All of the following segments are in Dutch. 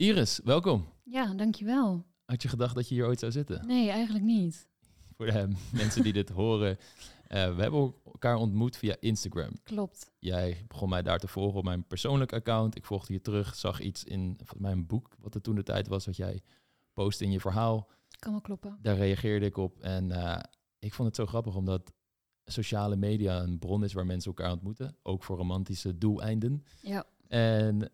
Iris, welkom. Ja, dankjewel. Had je gedacht dat je hier ooit zou zitten? Nee, eigenlijk niet. Voor de mensen die dit horen. eh, we hebben elkaar ontmoet via Instagram. Klopt. Jij begon mij daar te volgen op mijn persoonlijk account. Ik volgde je terug, zag iets in volgens mij een boek, wat er toen de tijd was, wat jij postte in je verhaal. Kan wel kloppen. Daar reageerde ik op. En eh, ik vond het zo grappig, omdat sociale media een bron is waar mensen elkaar ontmoeten. Ook voor romantische doeleinden. Ja. En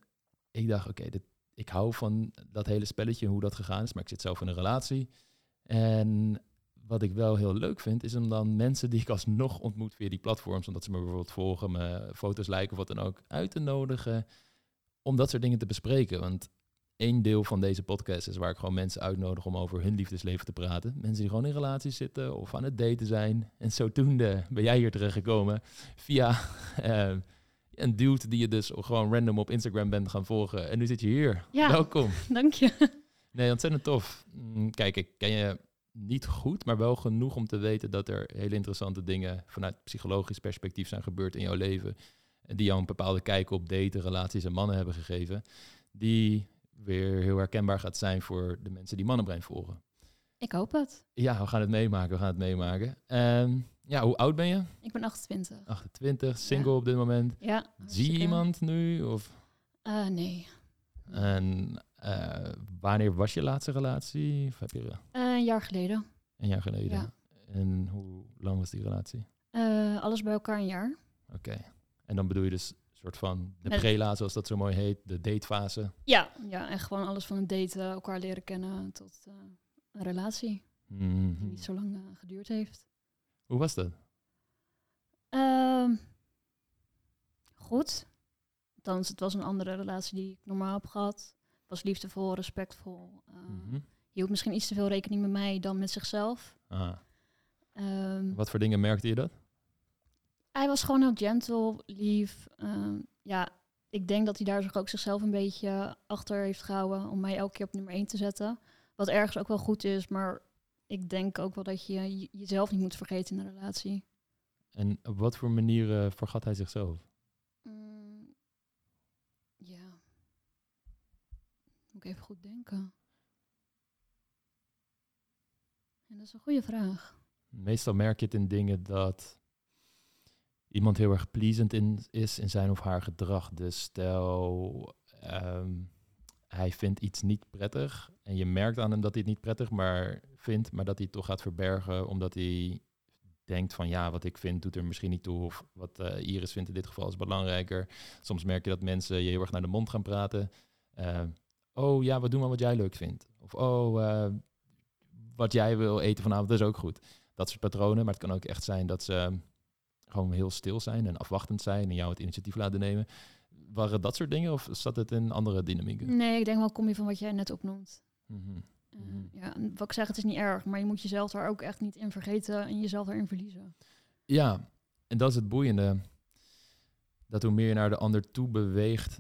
ik dacht, oké, dit ik hou van dat hele spelletje hoe dat gegaan is, maar ik zit zelf in een relatie. En wat ik wel heel leuk vind, is om dan mensen die ik alsnog ontmoet via die platforms, omdat ze me bijvoorbeeld volgen, me foto's lijken of wat dan ook, uit te nodigen om dat soort dingen te bespreken. Want één deel van deze podcast is waar ik gewoon mensen uitnodig om over hun liefdesleven te praten. Mensen die gewoon in relaties zitten of aan het daten zijn. En zodoende ben jij hier terechtgekomen via uh, een dude die je dus gewoon random op Instagram bent gaan volgen. En nu zit je hier. Ja, Welkom. Dank je. Nee, ontzettend tof. Mm, Kijk, ik ken je niet goed, maar wel genoeg om te weten dat er hele interessante dingen vanuit psychologisch perspectief zijn gebeurd in jouw leven. Die jou een bepaalde kijk op daten, relaties en mannen hebben gegeven. Die weer heel herkenbaar gaat zijn voor de mensen die mannenbrein volgen. Ik hoop het. Ja, we gaan het meemaken, we gaan het meemaken. Um, ja, hoe oud ben je? Ik ben 28. 28, single ja. op dit moment. Ja. Zie je iemand nu? Of? Uh, nee. En uh, wanneer was je laatste relatie? Of heb je... Uh, een jaar geleden. Een jaar geleden. Ja. En hoe lang was die relatie? alles bij elkaar een jaar. Oké. Okay. En dan bedoel je dus soort van de Met... prela, zoals dat zo mooi heet, de datefase? Ja, ja, en gewoon alles van het daten, elkaar leren kennen tot een relatie. Mm -hmm. Die niet zo lang geduurd heeft. Hoe was dat? Uh, goed. Althans, het was een andere relatie die ik normaal heb gehad. Was liefdevol, respectvol. Uh, Mhm. mm -hmm. Hield misschien iets te veel rekening met mij dan met zichzelf. Ah. Um, Wat voor dingen merkte je dat? Hij was gewoon heel gentle, lief. Um, ja, ik denk dat hij daar zich ook zichzelf een beetje achter heeft gehouden om mij elke keer op nummer 1 te zetten. Wat ergens ook wel goed is, maar ik denk ook wel dat je jezelf niet moet vergeten in een relatie. En op wat voor manieren vergat hij zichzelf? Mm, ja. Moet ik even goed denken. En dat is een goede vraag. Meestal merk je het in dingen dat iemand heel erg pleasend in, is in zijn of haar gedrag. Dus stel, um, hij vindt iets niet prettig en je merkt aan hem dat hij het niet prettig maar vindt, maar dat hij het toch gaat verbergen omdat hij denkt van ja, wat ik vind doet er misschien niet toe of wat uh, Iris vindt in dit geval is belangrijker. Soms merk je dat mensen je heel erg naar de mond gaan praten. Uh, oh ja, wat doen maar wat jij leuk vindt. Of oh, uh, wat jij wil eten vanavond is ook goed. Dat soort patronen, maar het kan ook echt zijn dat ze gewoon heel stil zijn en afwachtend zijn en jou het initiatief laten nemen. Waren dat soort dingen of zat het in andere dynamieken? Nee, ik denk wel kom je van wat jij net opnoemt. Mm -hmm. Uh, mm -hmm. Ja, wat ik zeg, het is niet erg, maar je moet jezelf daar ook echt niet in vergeten en jezelf daarin verliezen. Ja, en dat is het boeiende. Dat hoe meer je naar de ander toe beweegt,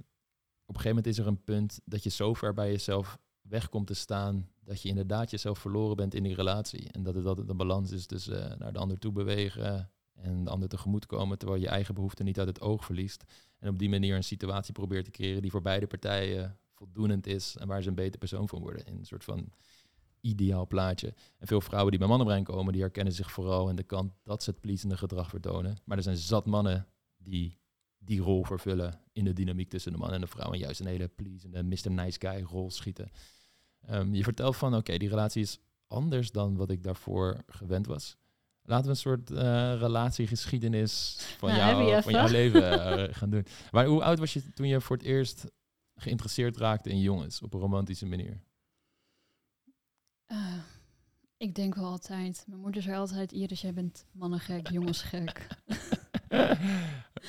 op een gegeven moment is er een punt dat je zo ver bij jezelf weg komt te staan, dat je inderdaad jezelf verloren bent in die relatie. En dat het altijd een balans is tussen uh, naar de ander toe bewegen en de ander tegemoet komen, terwijl je eigen behoeften niet uit het oog verliest. En op die manier een situatie probeert te creëren die voor beide partijen voldoenend is en waar ze een beter persoon van worden. In een soort van ideaal plaatje. En veel vrouwen die bij mannenbrein komen, die herkennen zich vooral in de kant dat ze het pleasende gedrag vertonen. Maar er zijn zat mannen die die rol vervullen in de dynamiek tussen de man en de vrouw. En juist een hele pleasende Mr. Nice Guy rol schieten. Um, je vertelt van, oké, die relatie is anders dan wat ik daarvoor gewend was. Laten we een soort uh, relatiegeschiedenis van, nou, jou, van jouw leven uh, gaan doen. Maar hoe oud was je toen je voor het eerst geïnteresseerd raakte in jongens op een romantische manier? Uh, ik denk wel altijd. Mijn moeder zei altijd, Iris, jij bent mannengek, jongensgek. Oké.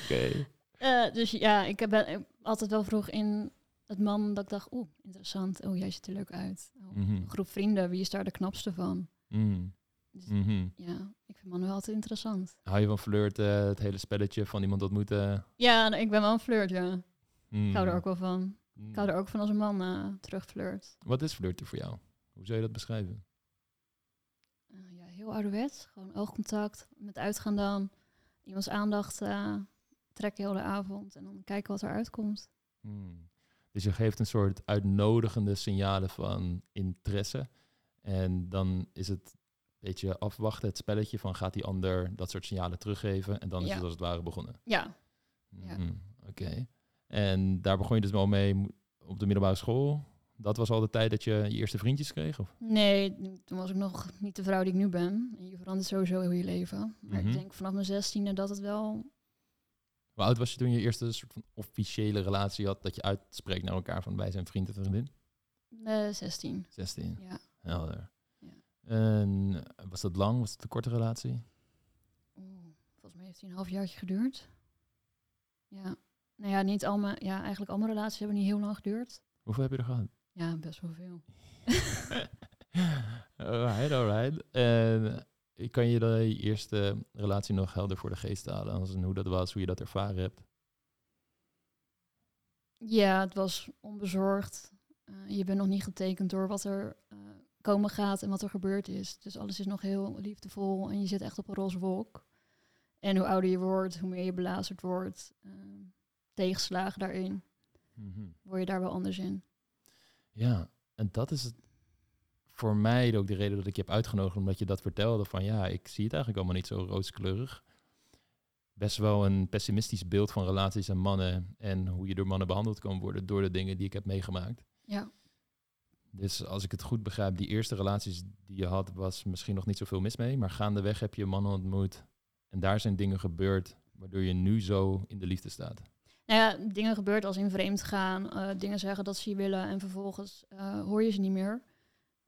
Okay. Dus ja, ik heb altijd wel vroeg in het man dat ik dacht, oeh, interessant. Oh, jij ziet er leuk uit. Oh, Mhm. mm -hmm. Groep vrienden, wie is daar de knapste van? Mm. Dus, Mm -hmm. Ja, ik vind mannen wel altijd interessant. Hou je van flirten, het hele spelletje van iemand ontmoeten? Ja, ik ben wel een flirt, ja. Mm. Ik hou er ook wel van. Ik hou er ook van als een man uh, terug flirt. Wat is flirten voor jou? Hoe zou je dat beschrijven? Uh, ja, heel ouderwets. Gewoon oogcontact, met uitgaan dan. Iemands aandacht uh, trekken heel de avond en dan kijken wat eruit komt. Hmm. Dus je geeft een soort uitnodigende signalen van interesse. En dan is het beetje afwachten, het spelletje van gaat die ander dat soort signalen teruggeven. En dan is Ja. het als het ware begonnen. Ja, Ja. Mhm, Oké. En daar begon je dus wel mee op de middelbare school. Dat was al de tijd dat je je eerste vriendjes kreeg? Of? nee, toen was ik nog niet de vrouw die ik nu ben. En je verandert sowieso heel je leven. Maar Mhm. ik denk vanaf mijn zestiende dat het wel... Hoe oud was je toen je eerste soort van officiële relatie had dat je uitspreekt naar elkaar van wij zijn vriend en vriendin? eh 16, 16. ja. Helder. En was dat lang? Was het een korte relatie? Oeh, volgens mij heeft hij een halfjaartje geduurd. Ja. Nou ja, niet al mijn, ja, eigenlijk al mijn relaties hebben niet heel lang geduurd. Hoeveel heb je er gehad? Ja, best wel veel. alright, alright. En kan je de eerste relatie nog helder voor de geest halen? Als in hoe dat was, hoe je dat ervaren hebt? Ja, het was onbezorgd. Eh, je bent nog niet getekend door wat er eh, komen gaat en wat er gebeurd is. Dus alles is nog heel liefdevol en je zit echt op een roze wolk. En hoe ouder je wordt, hoe meer je belazerd wordt, eh, tegenslagen daarin, Mhm. word je daar wel anders in. Ja, en dat is het voor mij ook de reden dat ik je heb uitgenodigd, omdat je dat vertelde van ja, ik zie het eigenlijk allemaal niet zo rooskleurig. Best wel een pessimistisch beeld van relaties en mannen en hoe je door mannen behandeld kan worden door de dingen die ik heb meegemaakt. Ja, Dus als ik het goed begrijp, die eerste relaties die je had, was misschien nog niet zoveel mis mee, maar gaandeweg heb je mannen ontmoet en daar zijn dingen gebeurd waardoor je nu zo in de liefde staat. Nou ja, dingen gebeurt als in vreemd gaan, eh, dingen zeggen dat ze je willen en vervolgens eh, hoor je ze niet meer.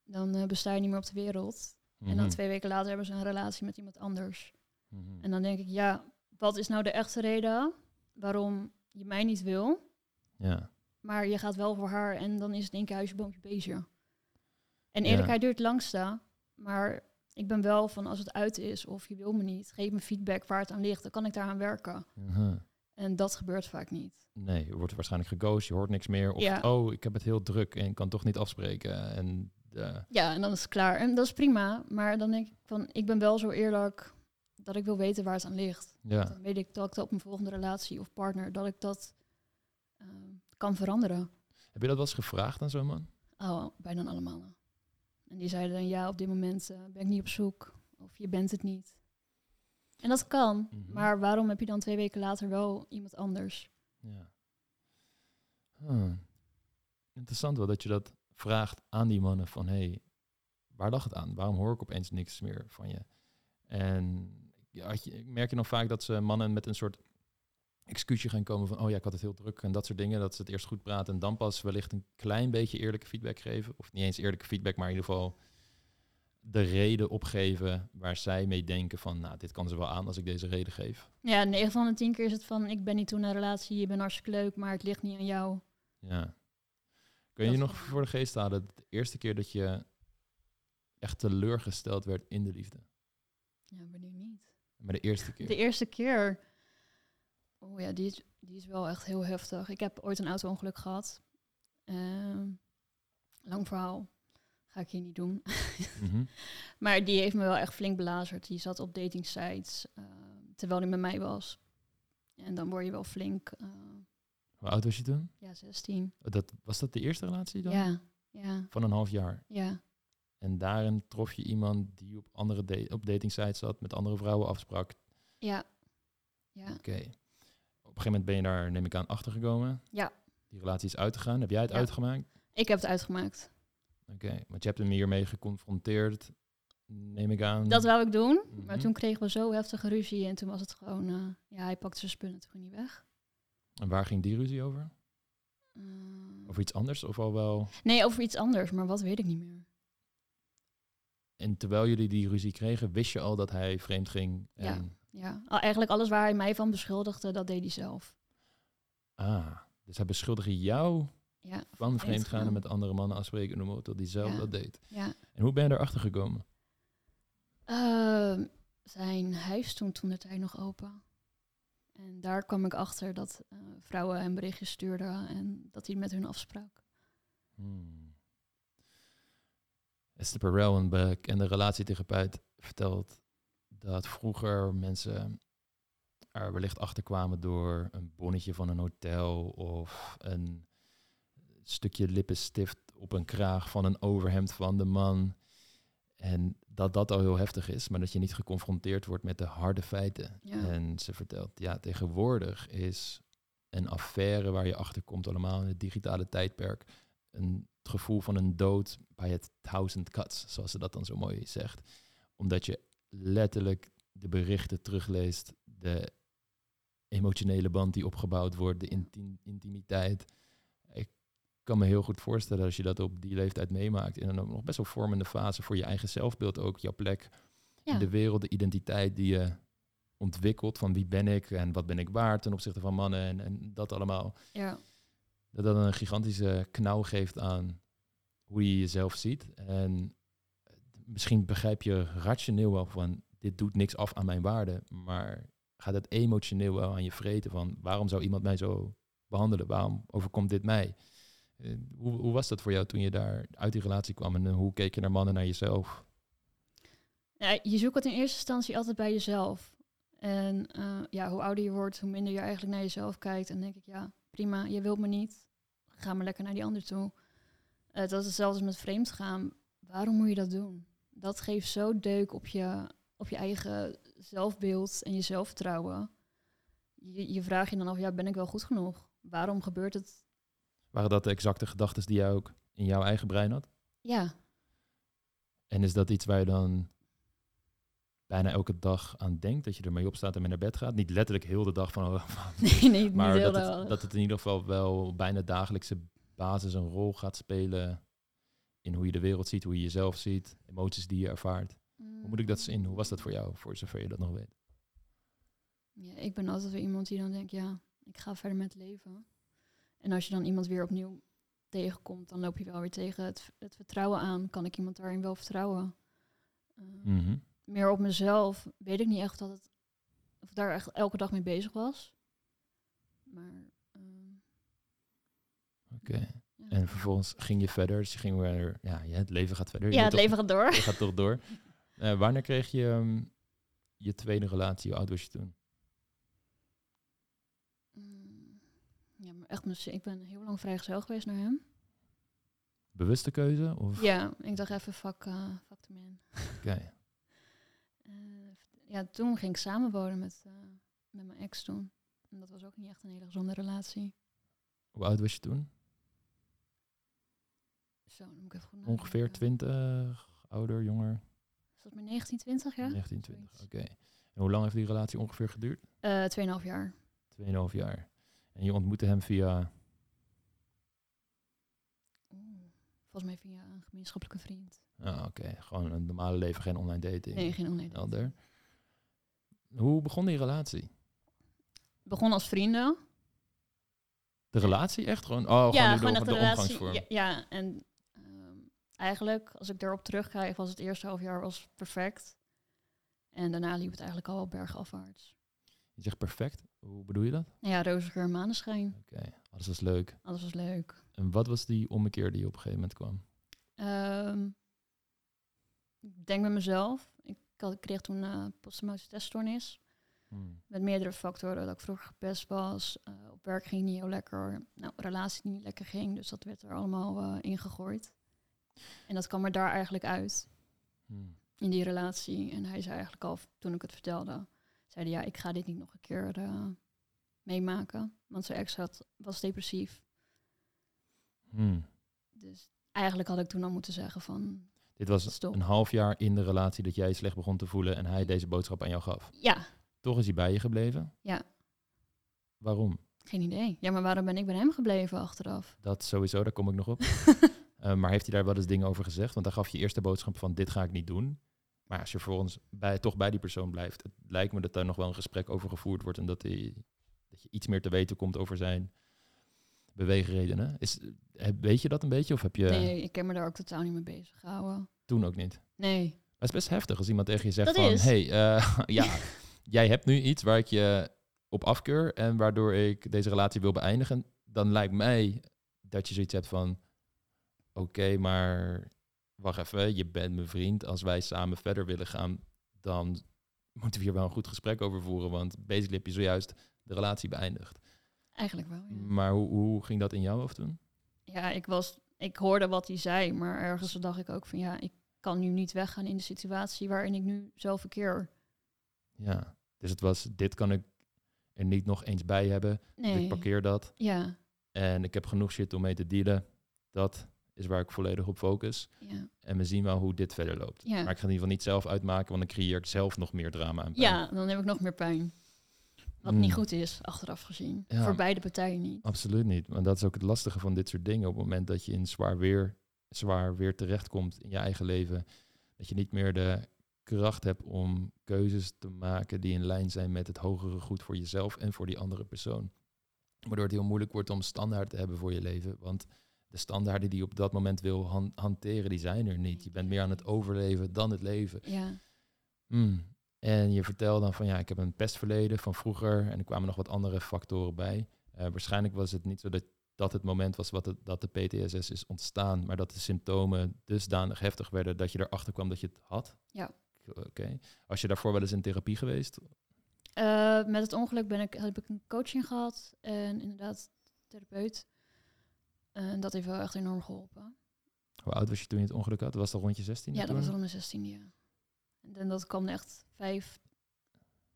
Dan eh, besta je niet meer op de wereld. En dan Mhm. twee weken later hebben ze een relatie met iemand anders. Mhm. En dan denk ik, ja, wat is nou de echte reden waarom je mij niet wil, Ja, maar je gaat wel voor haar en dan is het in één keer huisje, boompje, beestje. En Ja. eerlijkheid duurt het langste, maar ik ben wel van als het uit is of je wil me niet, geef me feedback waar het aan ligt, dan kan ik daaraan werken. Mhm. En dat gebeurt vaak niet. Nee, je wordt waarschijnlijk geghost, je hoort niks meer. Of, Ja. oh, ik heb het heel druk en kan toch niet afspreken. En eh, Ja, en dan is het klaar. En dat is prima, maar dan denk ik van, ik ben wel zo eerlijk dat ik wil weten waar het aan ligt. ja, Dan weet ik dat ik dat op mijn volgende relatie of partner, dat ik dat kan veranderen. heb je dat wel eens gevraagd aan zo'n man? Oh, bijna alle mannen. En die zeiden dan, ja, op dit moment eh, ben ik niet op zoek. Of je bent het niet. En dat kan. Mhm. Maar waarom heb je dan twee weken later wel iemand anders? Ja. Huh. Interessant wel dat je dat vraagt aan die mannen van, hey, waar lag het aan? Waarom hoor ik opeens niks meer van je? En ja, had je, merk je nog vaak dat ze mannen met een soort excuusje gaan komen van, oh ja, ik had het heel druk en dat soort dingen. Dat ze het eerst goed praten en dan pas wellicht een klein beetje eerlijke feedback geven. Of niet eens eerlijke feedback, maar in ieder geval de reden opgeven waar zij mee denken van, nou, dit kan ze wel aan als ik deze reden geef. Ja, 9 van de 10 keer is het van, ik ben niet toen in een relatie, je bent hartstikke leuk, maar het ligt niet aan jou. Ja. Kun je nog voor de geest halen de eerste keer dat je echt teleurgesteld werd in de liefde? Ja, wanneer niet? Maar de eerste keer. De eerste keer. Oh ja, die is, die is wel echt heel heftig. Ik heb ooit een auto-ongeluk gehad. Ehm, lang verhaal. Ga ik hier niet doen. Mhm. Maar die heeft me wel echt flink belazerd. Die zat op datingsites eh, terwijl hij met mij was. En dan word je wel flink. eh, Hoe oud was je toen? ja, 16. Dat, was dat de eerste relatie dan? Ja, ja, Van een half jaar. ja. En daarin trof je iemand die op andere da op datingsites zat, met andere vrouwen afsprak. Ja. Ja. Oké. Gegeven moment ben je daar, neem ik aan, achter gekomen. Ja. Die relatie is uitgegaan. Heb jij het Ja. uitgemaakt? Ik heb het uitgemaakt. Oké. Want je hebt hem hiermee geconfronteerd, neem ik aan. Dat wou ik doen. Maar Mhm. toen kregen we zo heftige ruzie. En toen was het gewoon... eh, ja, hij pakte zijn spullen toen niet weg. En waar ging die ruzie over? Eh, Over iets anders? Of al wel... Nee, over iets anders, maar wat weet ik niet meer. En terwijl jullie die ruzie kregen, wist je al dat hij vreemd ging. En, Ja, al- eigenlijk alles waar hij mij van beschuldigde, dat deed hij zelf. Ah, dus hij beschuldigde jou Ja, van vreemdgaan en met andere mannen afspreken, noem maar op, dat hij zelf Ja. dat deed. ja. En hoe ben je erachter gekomen? Ehm, zijn huis stond toen de tijd nog open. En daar kwam ik achter dat eh, vrouwen hem berichtjes stuurden en dat hij met hun afsprak. Hmm. Esther Perel, een bekende relatietherapeut, vertelt dat vroeger mensen er wellicht achter kwamen door een bonnetje van een hotel of een stukje lippenstift op een kraag van een overhemd van de man. En dat dat al heel heftig is, maar dat je niet geconfronteerd wordt met de harde feiten. Ja. En ze vertelt, ja, tegenwoordig is een affaire waar je achter komt allemaal in het digitale tijdperk. Een, het gevoel van een dood bij het thousand cuts, zoals ze dat dan zo mooi zegt. Omdat je letterlijk de berichten terugleest, de emotionele band die opgebouwd wordt, de inti- intimiteit. Ik kan me heel goed voorstellen als je dat op die leeftijd meemaakt, in een nog best wel vormende fase voor je eigen zelfbeeld ook, jouw plek Ja. in de wereld, de identiteit die je ontwikkelt van wie ben ik en wat ben ik waard ten opzichte van mannen en, en dat allemaal. ja. Dat dat een gigantische knauw geeft aan hoe je jezelf ziet. En misschien begrijp je rationeel wel van dit doet niks af aan mijn waarde, maar gaat het emotioneel wel aan je vreten van waarom zou iemand mij zo behandelen? Waarom overkomt dit mij? Eh, Hoe, hoe was dat voor jou toen je daar uit die relatie kwam en eh, hoe keek je naar mannen, naar jezelf? Ja, je zoekt het in eerste instantie altijd bij jezelf. En eh, ja, hoe ouder je wordt, hoe minder je eigenlijk naar jezelf kijkt. En denk ik, ja, prima, je wilt me niet. Ga maar lekker naar die ander toe. Dat is hetzelfde met vreemd gaan. Waarom moet je dat doen? Dat geeft zo deuk op je, op je eigen zelfbeeld en je zelfvertrouwen. Je, je vraagt je dan af, ja, ben ik wel goed genoeg? Waarom gebeurt het? Waren dat de exacte gedachten die jij ook in jouw eigen brein had? Ja, En is dat iets waar je dan bijna elke dag aan denkt? Dat je ermee opstaat en mee naar bed gaat? Niet letterlijk heel de dag van... oh, nee, nee, maar niet dat het, dat het in ieder geval wel bijna dagelijkse basis een rol gaat spelen... in hoe je de wereld ziet, hoe je jezelf ziet, emoties die je ervaart. Hoe moet ik dat zien? Hoe was dat voor jou, voor zover je dat nog weet? Ja, ik ben altijd weer iemand die dan denkt, ja, ik ga verder met leven. En als je dan iemand weer opnieuw tegenkomt, dan loop je wel weer tegen het, het vertrouwen aan. Kan ik iemand daarin wel vertrouwen? Eh, Mhm. Meer op mezelf weet ik niet echt dat het, of daar echt elke dag mee bezig was. Maar ehm, Oké. En vervolgens ging je verder, dus je ging weer... Ja, ja het leven gaat verder. Je ja, het toch- leven gaat door. Je gaat toch door. Eh, wanneer kreeg je ehm, je tweede relatie? Hoe oud was je toen? Mm, ja, maar echt, ik ben heel lang vrijgezel geweest naar hem. Bewuste keuze? Of? Ja, ik dacht even, fuck, eh fuck the man. Oké. Eh, ja, toen ging ik samenwonen met, met mijn ex toen. En dat was ook niet echt een hele gezonde relatie. Hoe oud was je toen? Zo, dan moet ik even goed Ongeveer nadenken. 20, ouder, jonger? Is dat mijn 19, 20 jaar? 1920, oké. En hoe lang heeft die relatie ongeveer geduurd? Eh 2,5 jaar. 2,5 jaar. En je ontmoette hem via... Oeh, volgens mij via een gemeenschappelijke vriend. Ah, oké. Gewoon een normale leven, geen online dating. Nee, geen online. Helder. Hoe begon die relatie? Begon als vrienden. De relatie echt? Gewoon, oh, ja, gewoon, de, echt de, een relatie. omgangsvorm. Ja, ja, en eigenlijk, als ik erop terugkijk, was het eerste half jaar was perfect. En daarna liep het eigenlijk al bergafwaarts. Je zegt perfect. Hoe bedoel je dat? Ja, roze geur, maneschijn. Oké, alles was leuk. Alles was leuk. En wat was die ommekeer die op een gegeven moment kwam? Ehm, ik denk met mezelf. Ik, had, ik kreeg toen uh, posttraumatische teststoornis. Hmm. Met meerdere factoren. Dat ik vroeger gepest was. eh, op werk ging niet heel lekker. Nou, relatie niet lekker ging. Dus dat werd er allemaal eh, ingegooid. En dat kwam er daar eigenlijk uit. Hmm. In die relatie. En hij zei eigenlijk al, toen ik het vertelde... Zei hij, ja, ik ga dit niet nog een keer eh, meemaken. Want zijn ex had, was depressief. Hmm. Dus eigenlijk had ik toen al moeten zeggen van... Dit was Stop. een half jaar in de relatie dat jij slecht begon te voelen en hij deze boodschap aan jou gaf. Ja, Toch is hij bij je gebleven? Ja. Waarom? Geen idee. Ja, maar waarom ben ik bij hem gebleven achteraf? Dat sowieso, daar kom ik nog op. Eh, maar heeft hij daar wel eens dingen over gezegd? Want dan gaf je eerst de boodschap van dit ga ik niet doen. Maar als je vervolgens bij, toch bij die persoon blijft, het lijkt me dat daar nog wel een gesprek over gevoerd wordt en dat, hij, dat je iets meer te weten komt over zijn beweegredenen. Is, heb- weet je dat een beetje of heb je Nee, ik heb me daar ook totaal niet mee bezig gehouden. toen ook niet? Nee. Dat is best heftig als iemand tegen je zegt Dat van... is. hey, eh, ja, jij hebt nu iets waar ik je op afkeur... en waardoor ik deze relatie wil beëindigen. Dan lijkt mij dat je zoiets hebt van... oké, maar wacht even, je bent mijn vriend. Als wij samen verder willen gaan... dan moeten we hier wel een goed gesprek over voeren. Want basically heb je zojuist de relatie beëindigd. Eigenlijk wel, ja. Maar hoe, hoe ging dat in jouw hoofd toen? Ja, ik was, ik hoorde wat hij zei, maar ergens dacht ik ook van ja, ik kan nu niet weggaan in de situatie waarin ik nu zelf verkeer. Ja, dus het was, dit kan ik er niet nog eens bij hebben. Dus Nee. ik parkeer dat. Ja, En ik heb genoeg shit om mee te dealen. Dat is waar ik volledig op focus. ja. En we zien wel hoe dit verder loopt. Ja. Maar ik ga het in ieder geval niet zelf uitmaken, want dan creëer ik zelf nog meer drama. En pijn. ja, dan heb ik nog meer pijn. Wat Mm. niet goed is, achteraf gezien. Ja. Voor beide partijen niet. Absoluut niet. Want dat is ook het lastige van dit soort dingen. Op het moment dat je in zwaar weer, zwaar weer terechtkomt in je eigen leven, dat je niet meer de kracht hebt om keuzes te maken die in lijn zijn met het hogere goed voor jezelf en voor die andere persoon. Waardoor het heel moeilijk wordt om standaard te hebben voor je leven. Want de standaarden die je op dat moment wil han- hanteren, die zijn er niet. Je bent meer aan het overleven dan het leven. Ja, Hmm. En je vertelde dan van ja, ik heb een pestverleden van vroeger en er kwamen nog wat andere factoren bij. Eh, waarschijnlijk was het niet zo dat dat het moment was wat het, dat de PTSS is ontstaan, maar dat de symptomen dusdanig heftig werden dat je erachter kwam dat je het had. Ja. Oké. Was je daarvoor wel eens in therapie geweest? Eh, met het ongeluk ben ik, heb ik een coaching gehad en inderdaad therapeut. En dat heeft wel echt enorm geholpen. Hoe oud was je toen je het ongeluk had? Was dat rond je 16? Ja, dat was al mijn 16 jaar. En dat kwam echt vijf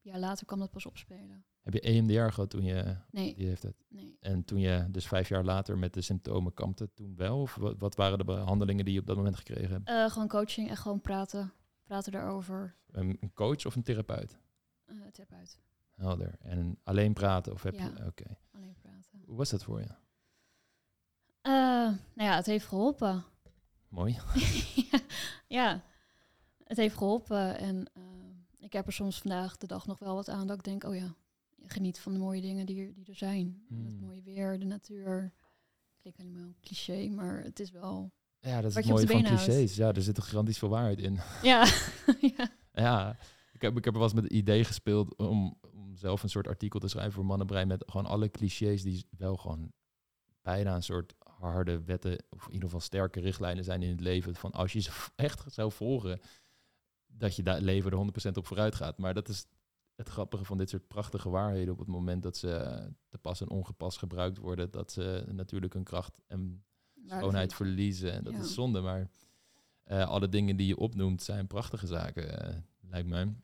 jaar later kwam dat pas opspelen. Heb je EMDR gehad toen je Nee, die heeft het? nee. En toen je dus vijf jaar later met de symptomen kampte, toen wel? Of wat, wat waren de behandelingen die je op dat moment gekregen hebt? Eh, gewoon coaching en gewoon praten. Praten daarover. Een, een coach of een therapeut? eh therapeut. Helder. En alleen praten of heb Ja. je... Oké. Alleen praten. Hoe was dat voor je? Eh, nou ja, het heeft geholpen. Mooi. ja, het heeft geholpen. En eh, ik heb er soms vandaag de dag nog wel wat aan dat ik denk, oh ja, geniet van de mooie dingen die er, die er zijn. Het Hmm. mooie weer, de natuur. Klinkt helemaal cliché, maar het is wel... Ja, dat is het mooie van houdt. clichés. Ja, er zit toch gigantisch veel waarheid in. Ja, ja. ja, ik heb, ik heb er wel eens met het idee gespeeld om, om zelf een soort artikel te schrijven voor Mannenbrein met gewoon alle clichés die wel gewoon bijna een soort harde wetten, of in ieder geval sterke richtlijnen zijn in het leven. Van als je ze echt zou volgen, dat je daar leven er 100% op vooruit gaat. Maar dat is het grappige van dit soort prachtige waarheden op het moment dat ze te pas en ongepast gebruikt worden, dat ze natuurlijk hun kracht en schoonheid verliezen. En dat Ja. is zonde, maar eh, alle dingen die je opnoemt zijn prachtige zaken, eh, lijkt mij.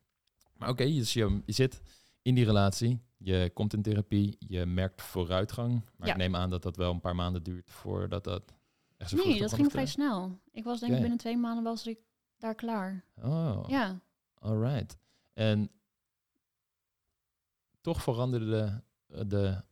Maar oké, dus je, je zit in die relatie, je komt in therapie, je merkt vooruitgang. Maar Ja. ik neem aan dat dat wel een paar maanden duurt voordat dat echt zo Nee, dat ging vrij snel. Ik was denk ik binnen twee maanden was ik daar klaar. Oh, Ja, alright. En toch veranderde de, de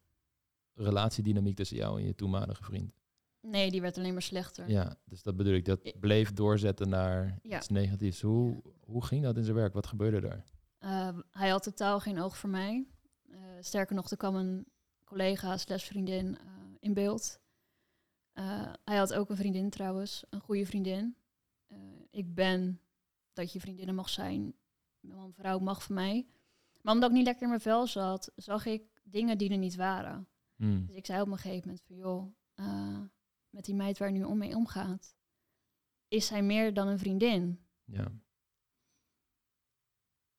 relatiedynamiek tussen jou en je toenmalige vriend. nee, die werd alleen maar slechter. Ja, dus dat bedoel ik. Dat bleef doorzetten naar Ja. iets negatiefs. Hoe, hoe ging dat in zijn werk? Wat gebeurde daar? Eh, hij had totaal geen oog voor mij. Eh, sterker nog, er kwam een collega slash vriendin eh, in beeld. Eh, hij had ook een vriendin trouwens, een goede vriendin. Ik ben dat je vriendinnen mag zijn. Een vrouw mag van mij. Maar omdat ik niet lekker in mijn vel zat, zag ik dingen die er niet waren. Hmm. Dus ik zei op een gegeven moment van joh, met die meid waar nu om mee omgaat, is zij meer dan een vriendin. Ja.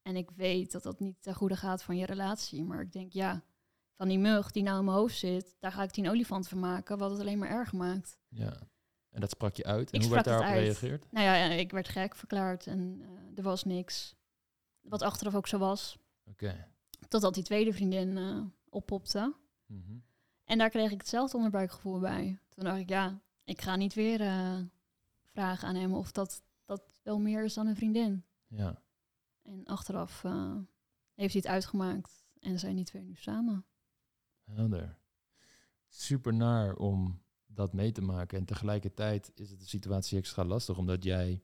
En ik weet dat dat niet ten goede gaat van je relatie. Maar ik denk, ja, van die mug die nou in mijn hoofd zit, daar ga ik tien olifanten van maken, wat het alleen maar erger maakt. ja. En dat sprak je uit. En Ik hoe werd daarop gereageerd? Nou ja, ik werd gek verklaard en eh, er was niks. Wat achteraf ook zo was. Oké. Totdat die tweede vriendin eh, oppopte. Mhm. En daar kreeg ik hetzelfde onderbuikgevoel bij. Toen dacht ik, ja, ik ga niet weer eh, vragen aan hem of dat, dat wel meer is dan een vriendin. Ja. En achteraf eh, heeft hij het uitgemaakt en zijn die twee nu samen. Helder. Super naar om dat mee te maken. En tegelijkertijd is het de situatie extra lastig, omdat jij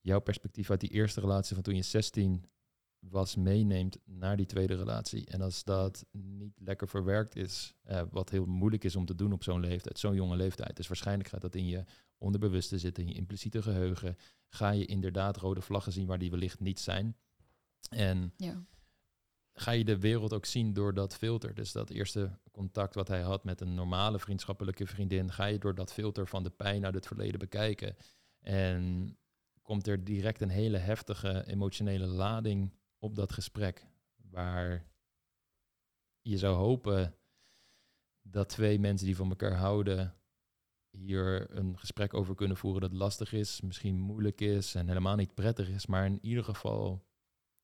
jouw perspectief uit die eerste relatie van toen je 16 was meeneemt naar die tweede relatie. En als dat niet lekker verwerkt is, eh, wat heel moeilijk is om te doen op zo'n leeftijd, zo'n jonge leeftijd. Dus waarschijnlijk gaat dat in je onderbewuste zitten, in je impliciete geheugen. Ga je inderdaad rode vlaggen zien waar die wellicht niet zijn. En Ja. ga je de wereld ook zien door dat filter. Dus dat eerste contact wat hij had met een normale vriendschappelijke vriendin, ga je door dat filter van de pijn uit het verleden bekijken. En komt er direct een hele heftige emotionele lading op dat gesprek. Waar je zou hopen dat twee mensen die van elkaar houden hier een gesprek over kunnen voeren dat lastig is, misschien moeilijk is en helemaal niet prettig is, maar in ieder geval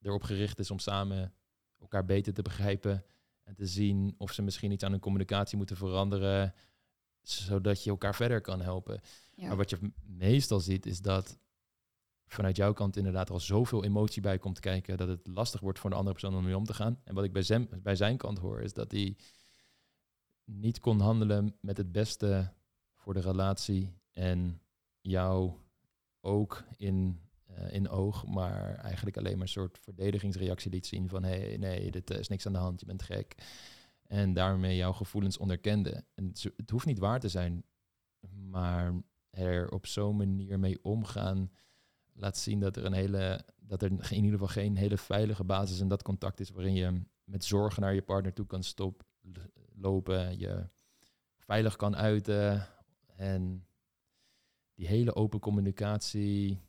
erop gericht is om samen elkaar beter te begrijpen en te zien of ze misschien iets aan hun communicatie moeten veranderen, zodat je elkaar verder kan helpen. Ja. Maar wat je meestal ziet is dat vanuit jouw kant inderdaad al zoveel emotie bij komt kijken dat het lastig wordt voor de andere persoon om mee om te gaan. En wat ik bij zijn, bij zijn kant hoor is dat hij niet kon handelen met het beste voor de relatie en jou ook in, eh, in oog, maar eigenlijk alleen maar een soort verdedigingsreactie liet zien van hé, hey, nee, dit is niks aan de hand, je bent gek. En daarmee jouw gevoelens onderkende. En het hoeft niet waar te zijn, maar er op zo'n manier mee omgaan laat zien dat er een hele, dat er in ieder geval geen hele veilige basis in dat contact is waarin je met zorgen naar je partner toe kan stop, l- lopen, je veilig kan uiten en die hele open communicatie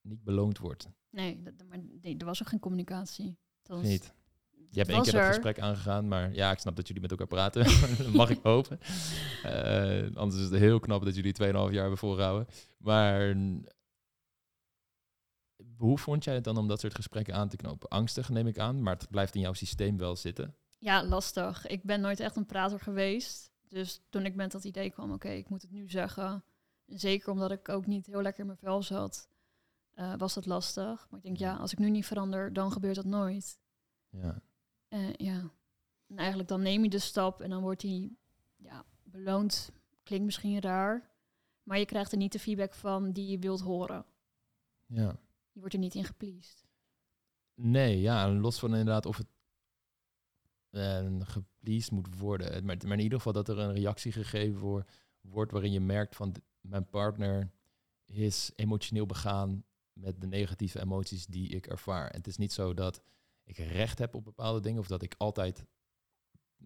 niet beloond wordt. Nee, dat, maar nee, er was ook geen communicatie. Dat was, Niet. Je hebt één keer dat er. gesprek aangegaan, maar ja, ik snap dat jullie met elkaar praten. mag ik hopen. Eh, anders is het heel knap dat jullie 2,5 jaar hebben volgehouden. Maar hoe vond jij het dan om dat soort gesprekken aan te knopen? Angstig neem ik aan, maar het blijft in jouw systeem wel zitten. Ja, lastig. Ik ben nooit echt een prater geweest. Dus toen ik met dat idee kwam, oké, ik moet het nu zeggen. Zeker omdat ik ook niet heel lekker in mijn vel zat, eh, was dat lastig. Maar ik denk, ja, als ik nu niet verander, dan gebeurt dat nooit. Ja, Eh, ja. En eigenlijk dan neem je de stap en dan wordt die ja, beloond. Klinkt misschien raar, maar je krijgt er niet de feedback van die je wilt horen. ja. Je wordt er niet in gepleased. Nee, ja, en los van inderdaad of het eh, gepleased moet worden. Maar, maar in ieder geval dat er een reactie gegeven wordt waarin je merkt van mijn partner is emotioneel begaan met de negatieve emoties die ik ervaar. En het is niet zo dat ik recht heb op bepaalde dingen of dat ik altijd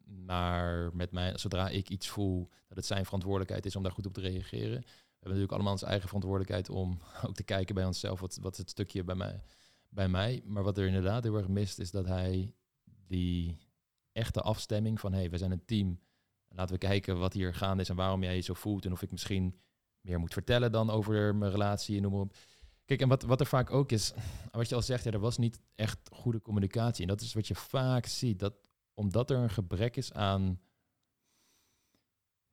maar met mij, zodra ik iets voel, dat het zijn verantwoordelijkheid is om daar goed op te reageren. Hebben natuurlijk allemaal onze eigen verantwoordelijkheid om ook te kijken bij onszelf, wat, wat is het stukje bij mij, bij mij. Maar wat er inderdaad heel erg mist, is dat hij die echte afstemming van hé, hey, we zijn een team. Laten we kijken wat hier gaande is en waarom jij je zo voelt. En of ik misschien meer moet vertellen dan over mijn relatie en noem maar op. Kijk, en wat, wat er vaak ook is, wat je al zegt, ja, er was niet echt goede communicatie. En dat is wat je vaak ziet, dat omdat er een gebrek is aan...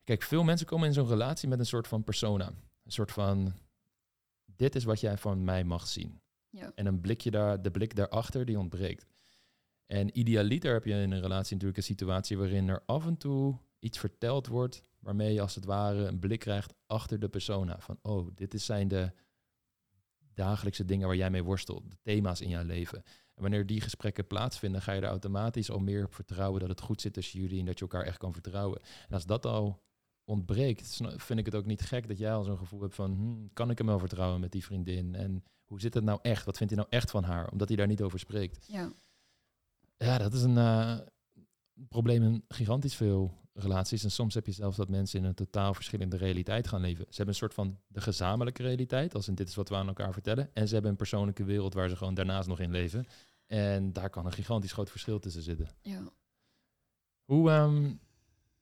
Kijk, veel mensen komen in zo'n relatie met een soort van persona. Een soort van, dit is wat jij van mij mag zien. Ja. En een blikje daar, de blik daarachter, die ontbreekt. En idealiter heb je in een relatie natuurlijk een situatie waarin er af en toe iets verteld wordt, waarmee je als het ware een blik krijgt achter de persona. Van, oh, dit is zijn de dagelijkse dingen waar jij mee worstelt, de thema's in jouw leven. En wanneer die gesprekken plaatsvinden, ga je er automatisch al meer op vertrouwen dat het goed zit tussen jullie en dat je elkaar echt kan vertrouwen. En als dat al ontbreekt, vind ik het ook niet gek dat jij al zo'n gevoel hebt van, hmm, kan ik hem wel vertrouwen met die vriendin? En hoe zit het nou echt? Wat vindt hij nou echt van haar? Omdat hij daar niet over spreekt. Ja. Ja, dat is een eh, probleem in gigantisch veel relaties. En soms heb je zelfs dat mensen in een totaal verschillende realiteit gaan leven. Ze hebben een soort van de gezamenlijke realiteit, als in dit is wat we aan elkaar vertellen. En ze hebben een persoonlijke wereld waar ze gewoon daarnaast nog in leven. En daar kan een gigantisch groot verschil tussen zitten. ja. Hoe ehm,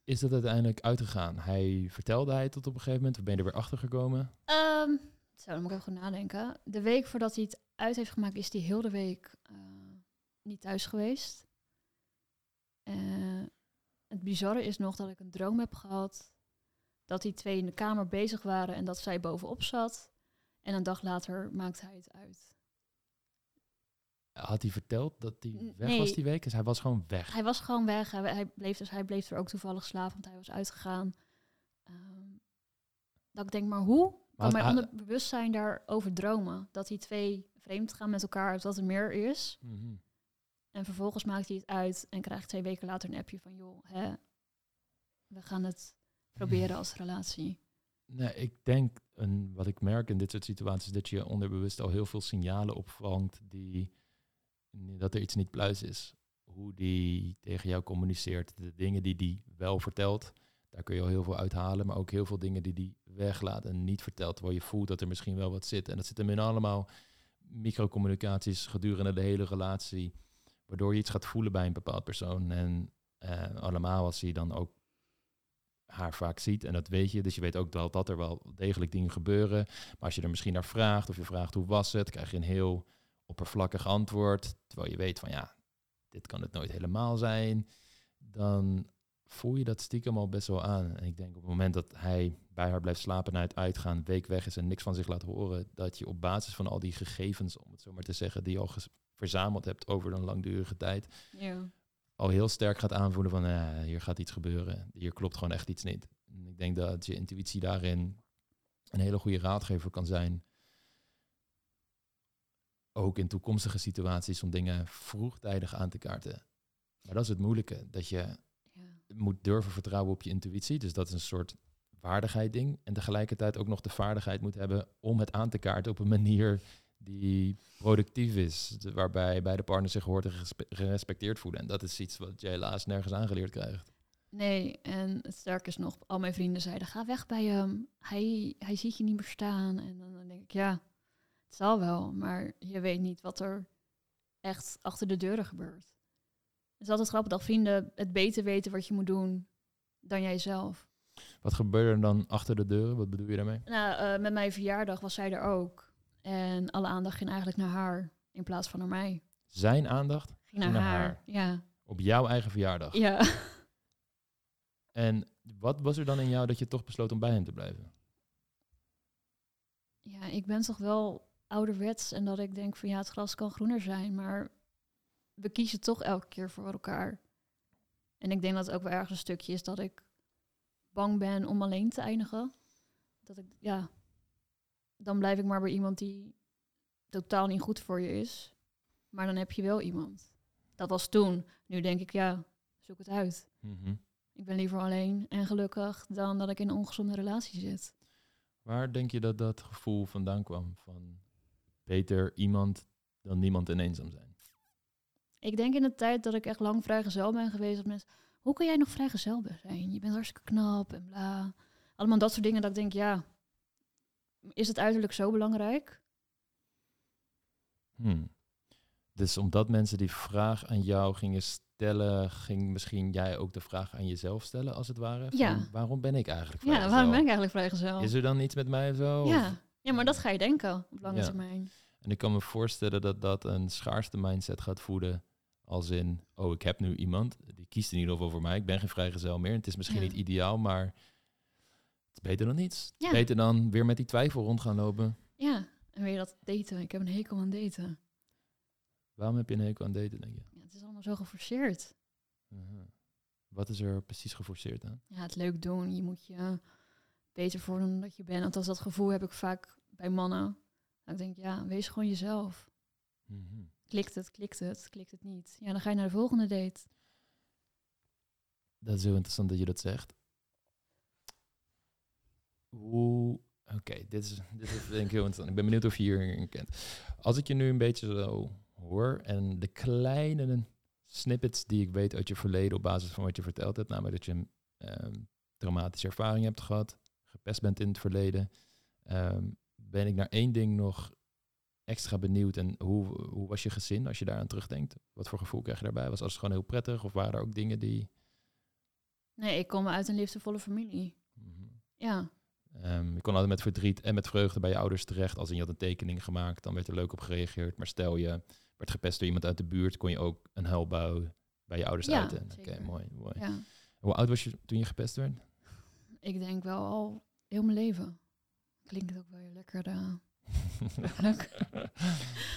is dat uiteindelijk uitgegaan? Hij vertelde hij tot op een gegeven moment, of ben je er weer achter gekomen? Ehm, zo, dan moet ik even nadenken. De week voordat hij het uit heeft gemaakt, is hij heel de week eh, niet thuis geweest. Eh, het bizarre is nog dat ik een droom heb gehad dat die twee in de kamer bezig waren en dat zij bovenop zat. En een dag later maakte hij het uit. Had hij verteld dat hij weg nee. was die week? Dus hij was gewoon weg. Hij was gewoon weg. Hij, hij, bleef, dus hij bleef er ook toevallig slapen, want hij was uitgegaan. Ehm, dat ik denk, maar hoe kan had mijn onderbewustzijn daarover dromen? Dat die twee vreemd gaan met elkaar, dat er meer is. Mhm. En vervolgens maakt hij het uit en krijgt twee weken later een appje van... joh, hè, we gaan het proberen als relatie. Nee, ik denk, en wat ik merk in dit soort situaties, dat je onderbewust al heel veel signalen opvangt die dat er iets niet pluis is. Hoe die tegen jou communiceert, de dingen die die wel vertelt, daar kun je al heel veel uithalen, maar ook heel veel dingen die die weglaat en niet vertelt, terwijl je voelt dat er misschien wel wat zit. En dat zit hem in allemaal microcommunicaties gedurende de hele relatie, waardoor je iets gaat voelen bij een bepaald persoon. En eh, allemaal als hij dan ook haar vaak ziet. En dat weet je. Dus je weet ook wel dat er wel degelijk dingen gebeuren. Maar als je er misschien naar vraagt of je vraagt hoe was het, krijg je een heel oppervlakkig antwoord. Terwijl je weet van ja, dit kan het nooit helemaal zijn. Dan voel je dat stiekem al best wel aan. En ik denk op het moment dat hij bij haar blijft slapen na het uitgaan, week weg is en niks van zich laat horen, dat je op basis van al die gegevens, om het zo maar te zeggen, die je al verzameld hebt over een langdurige tijd, Ja. al heel sterk gaat aanvoelen van eh, hier gaat iets gebeuren. Hier klopt gewoon echt iets niet. En ik denk dat je intuïtie daarin een hele goede raadgever kan zijn. Ook in toekomstige situaties om dingen vroegtijdig aan te kaarten. Maar dat is het moeilijke. Dat je Ja. moet durven vertrouwen op je intuïtie. Dus dat is een soort vaardigheid ding. En tegelijkertijd ook nog de vaardigheid moet hebben om het aan te kaarten op een manier die productief is. Waarbij beide partners zich gehoord en gerespecteerd voelen. En dat is iets wat je helaas nergens aangeleerd krijgt. Nee, en het sterke is nog, al mijn vrienden zeiden, ga weg bij hem. Hij, hij ziet je niet meer staan. En dan denk ik, ja, het zal wel. Maar je weet niet wat er echt achter de deuren gebeurt. Het is altijd grappig dat vrienden het beter weten wat je moet doen dan jijzelf. Wat gebeurde er dan achter de deuren? Wat bedoel je daarmee? Nou, eh, met mijn verjaardag was zij er ook. En alle aandacht ging eigenlijk naar haar in plaats van naar mij. Zijn aandacht Ging naar, naar haar. haar. Ja. op jouw eigen verjaardag. ja. En wat was er dan in jou dat je toch besloot om bij hem te blijven? Ja, ik ben toch wel ouderwets en dat ik denk van ja, het gras kan groener zijn, maar we kiezen toch elke keer voor elkaar. En ik denk dat het ook wel ergens een stukje is dat ik bang ben om alleen te eindigen. Dat ik, ja, dan blijf ik maar bij iemand die totaal niet goed voor je is. Maar dan heb je wel iemand. Dat was toen. Nu denk ik, ja, zoek het uit. Mhm. Ik ben liever alleen en gelukkig dan dat ik in een ongezonde relatie zit. Waar denk je dat dat gevoel vandaan kwam? Van beter iemand dan niemand en eenzaam zijn? Ik denk in de tijd dat ik echt lang vrijgezel ben geweest, dat mensen, hoe kan jij nog vrijgezel zijn? Je bent hartstikke knap en bla. Allemaal dat soort dingen dat ik denk, ja, is het uiterlijk zo belangrijk? Hmm. Dus omdat mensen die vraag aan jou gingen stellen, ging misschien jij ook de vraag aan jezelf stellen, als het ware? Van, Ja. Waarom ben ik eigenlijk Ja, vrijgezel? waarom ben ik eigenlijk vrijgezel? Is er dan iets met mij of zo? Of- ja. maar dat ga je denken op lange Ja. termijn. En ik kan me voorstellen dat dat een schaarste mindset gaat voeden. Als in, oh, ik heb nu iemand, die kiest in ieder geval voor mij. Ik ben geen vrijgezel meer. Het is misschien Ja. niet ideaal, maar het is beter dan niets. Ja. Beter dan weer met die twijfel rond gaan lopen. Ja, en weer dat daten. Ik heb een hekel aan daten. Waarom heb je een hekel aan daten, denk je? Ja, het is allemaal zo geforceerd. Aha. Wat is er precies geforceerd aan? Ja, het leuk doen. Je moet je beter voordoen dan dat je bent. Althans, dat gevoel heb ik vaak bij mannen. Dat ik denk, ja, wees gewoon jezelf. Mhm. Klikt het, klikt het, klikt het niet. Ja, dan ga je naar de volgende date. Dat is heel interessant dat je dat zegt. Hoe... Oké, dit, is, dit is denk ik heel interessant. Ik ben benieuwd of je hierin kent. Als ik je nu een beetje zo hoor en de kleine snippets die ik weet uit je verleden op basis van wat je verteld hebt, namelijk dat je een ehm, traumatische ervaring hebt gehad, gepest bent in het verleden, ehm, ben ik naar één ding nog extra benieuwd. En hoe, hoe was je gezin als je daaraan terugdenkt? Wat voor gevoel krijg je daarbij? Was alles gewoon heel prettig of waren er ook dingen die... Nee, ik kom uit een liefdevolle familie. Mhm. Ja, Ehm, je kon altijd met verdriet en met vreugde bij je ouders terecht. Als in je had een tekening gemaakt, dan werd er leuk op gereageerd. Maar stel je werd gepest door iemand uit de buurt, kon je ook een huilbui bij je ouders Ja, uiten. Oké, mooi, mooi. ja. Hoe oud was je toen je gepest werd? Ik denk wel al heel mijn leven. Klinkt het ook wel lekker. eh, leuk.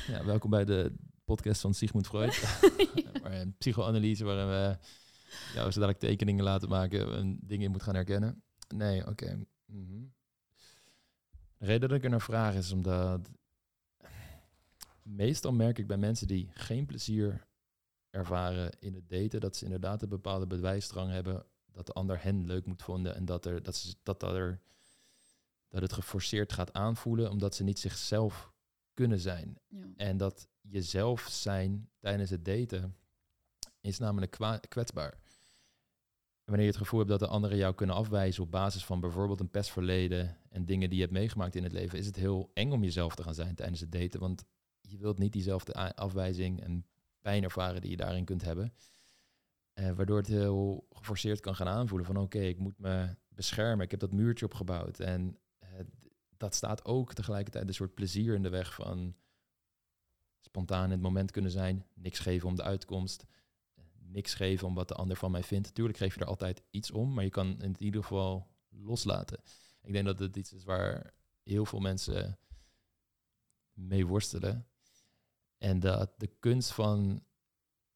ja, welkom bij de podcast van Sigmund Freud. psychoanalyse waarin we jou zo dadelijk tekeningen laten maken en dingen in moet gaan herkennen. Nee, oké. Mhm. De reden dat ik er naar vraag is omdat meestal merk ik bij mensen die geen plezier ervaren in het daten, dat ze inderdaad een bepaalde bewijsdrang hebben dat de ander hen leuk moet vinden en dat, er, dat, ze, dat, dat, er, dat het geforceerd gaat aanvoelen omdat ze niet zichzelf kunnen zijn. ja. En dat jezelf zijn tijdens het daten is namelijk kwetsbaar. En wanneer je het gevoel hebt dat de anderen jou kunnen afwijzen op basis van bijvoorbeeld een pestverleden en dingen die je hebt meegemaakt in het leven, is het heel eng om jezelf te gaan zijn tijdens het daten. Want je wilt niet diezelfde afwijzing en pijn ervaren die je daarin kunt hebben. Eh, waardoor het heel geforceerd kan gaan aanvoelen van oké, ik moet me beschermen. Ik heb dat muurtje opgebouwd. En dat staat ook tegelijkertijd een soort plezier in de weg van spontaan in het moment kunnen zijn. Niks geven om de uitkomst. Niks geven om wat de ander van mij vindt. Tuurlijk geef je er altijd iets om, maar je kan in ieder geval loslaten. Ik denk dat het iets is waar heel veel mensen mee worstelen. En dat de kunst van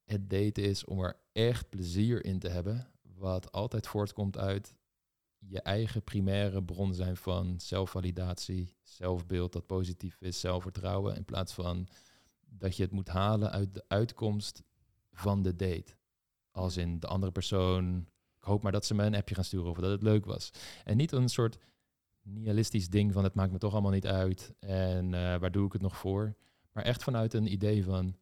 het daten is om er echt plezier in te hebben. Wat altijd voortkomt uit je eigen primaire bron zijn van zelfvalidatie, zelfbeeld dat positief is, zelfvertrouwen. In plaats van dat je het moet halen uit de uitkomst van de date. Als in de andere persoon, ik hoop maar dat ze me een appje gaan sturen of dat het leuk was. En niet een soort nihilistisch ding van het maakt me toch allemaal niet uit en uh, waar doe ik het nog voor. Maar echt vanuit een idee van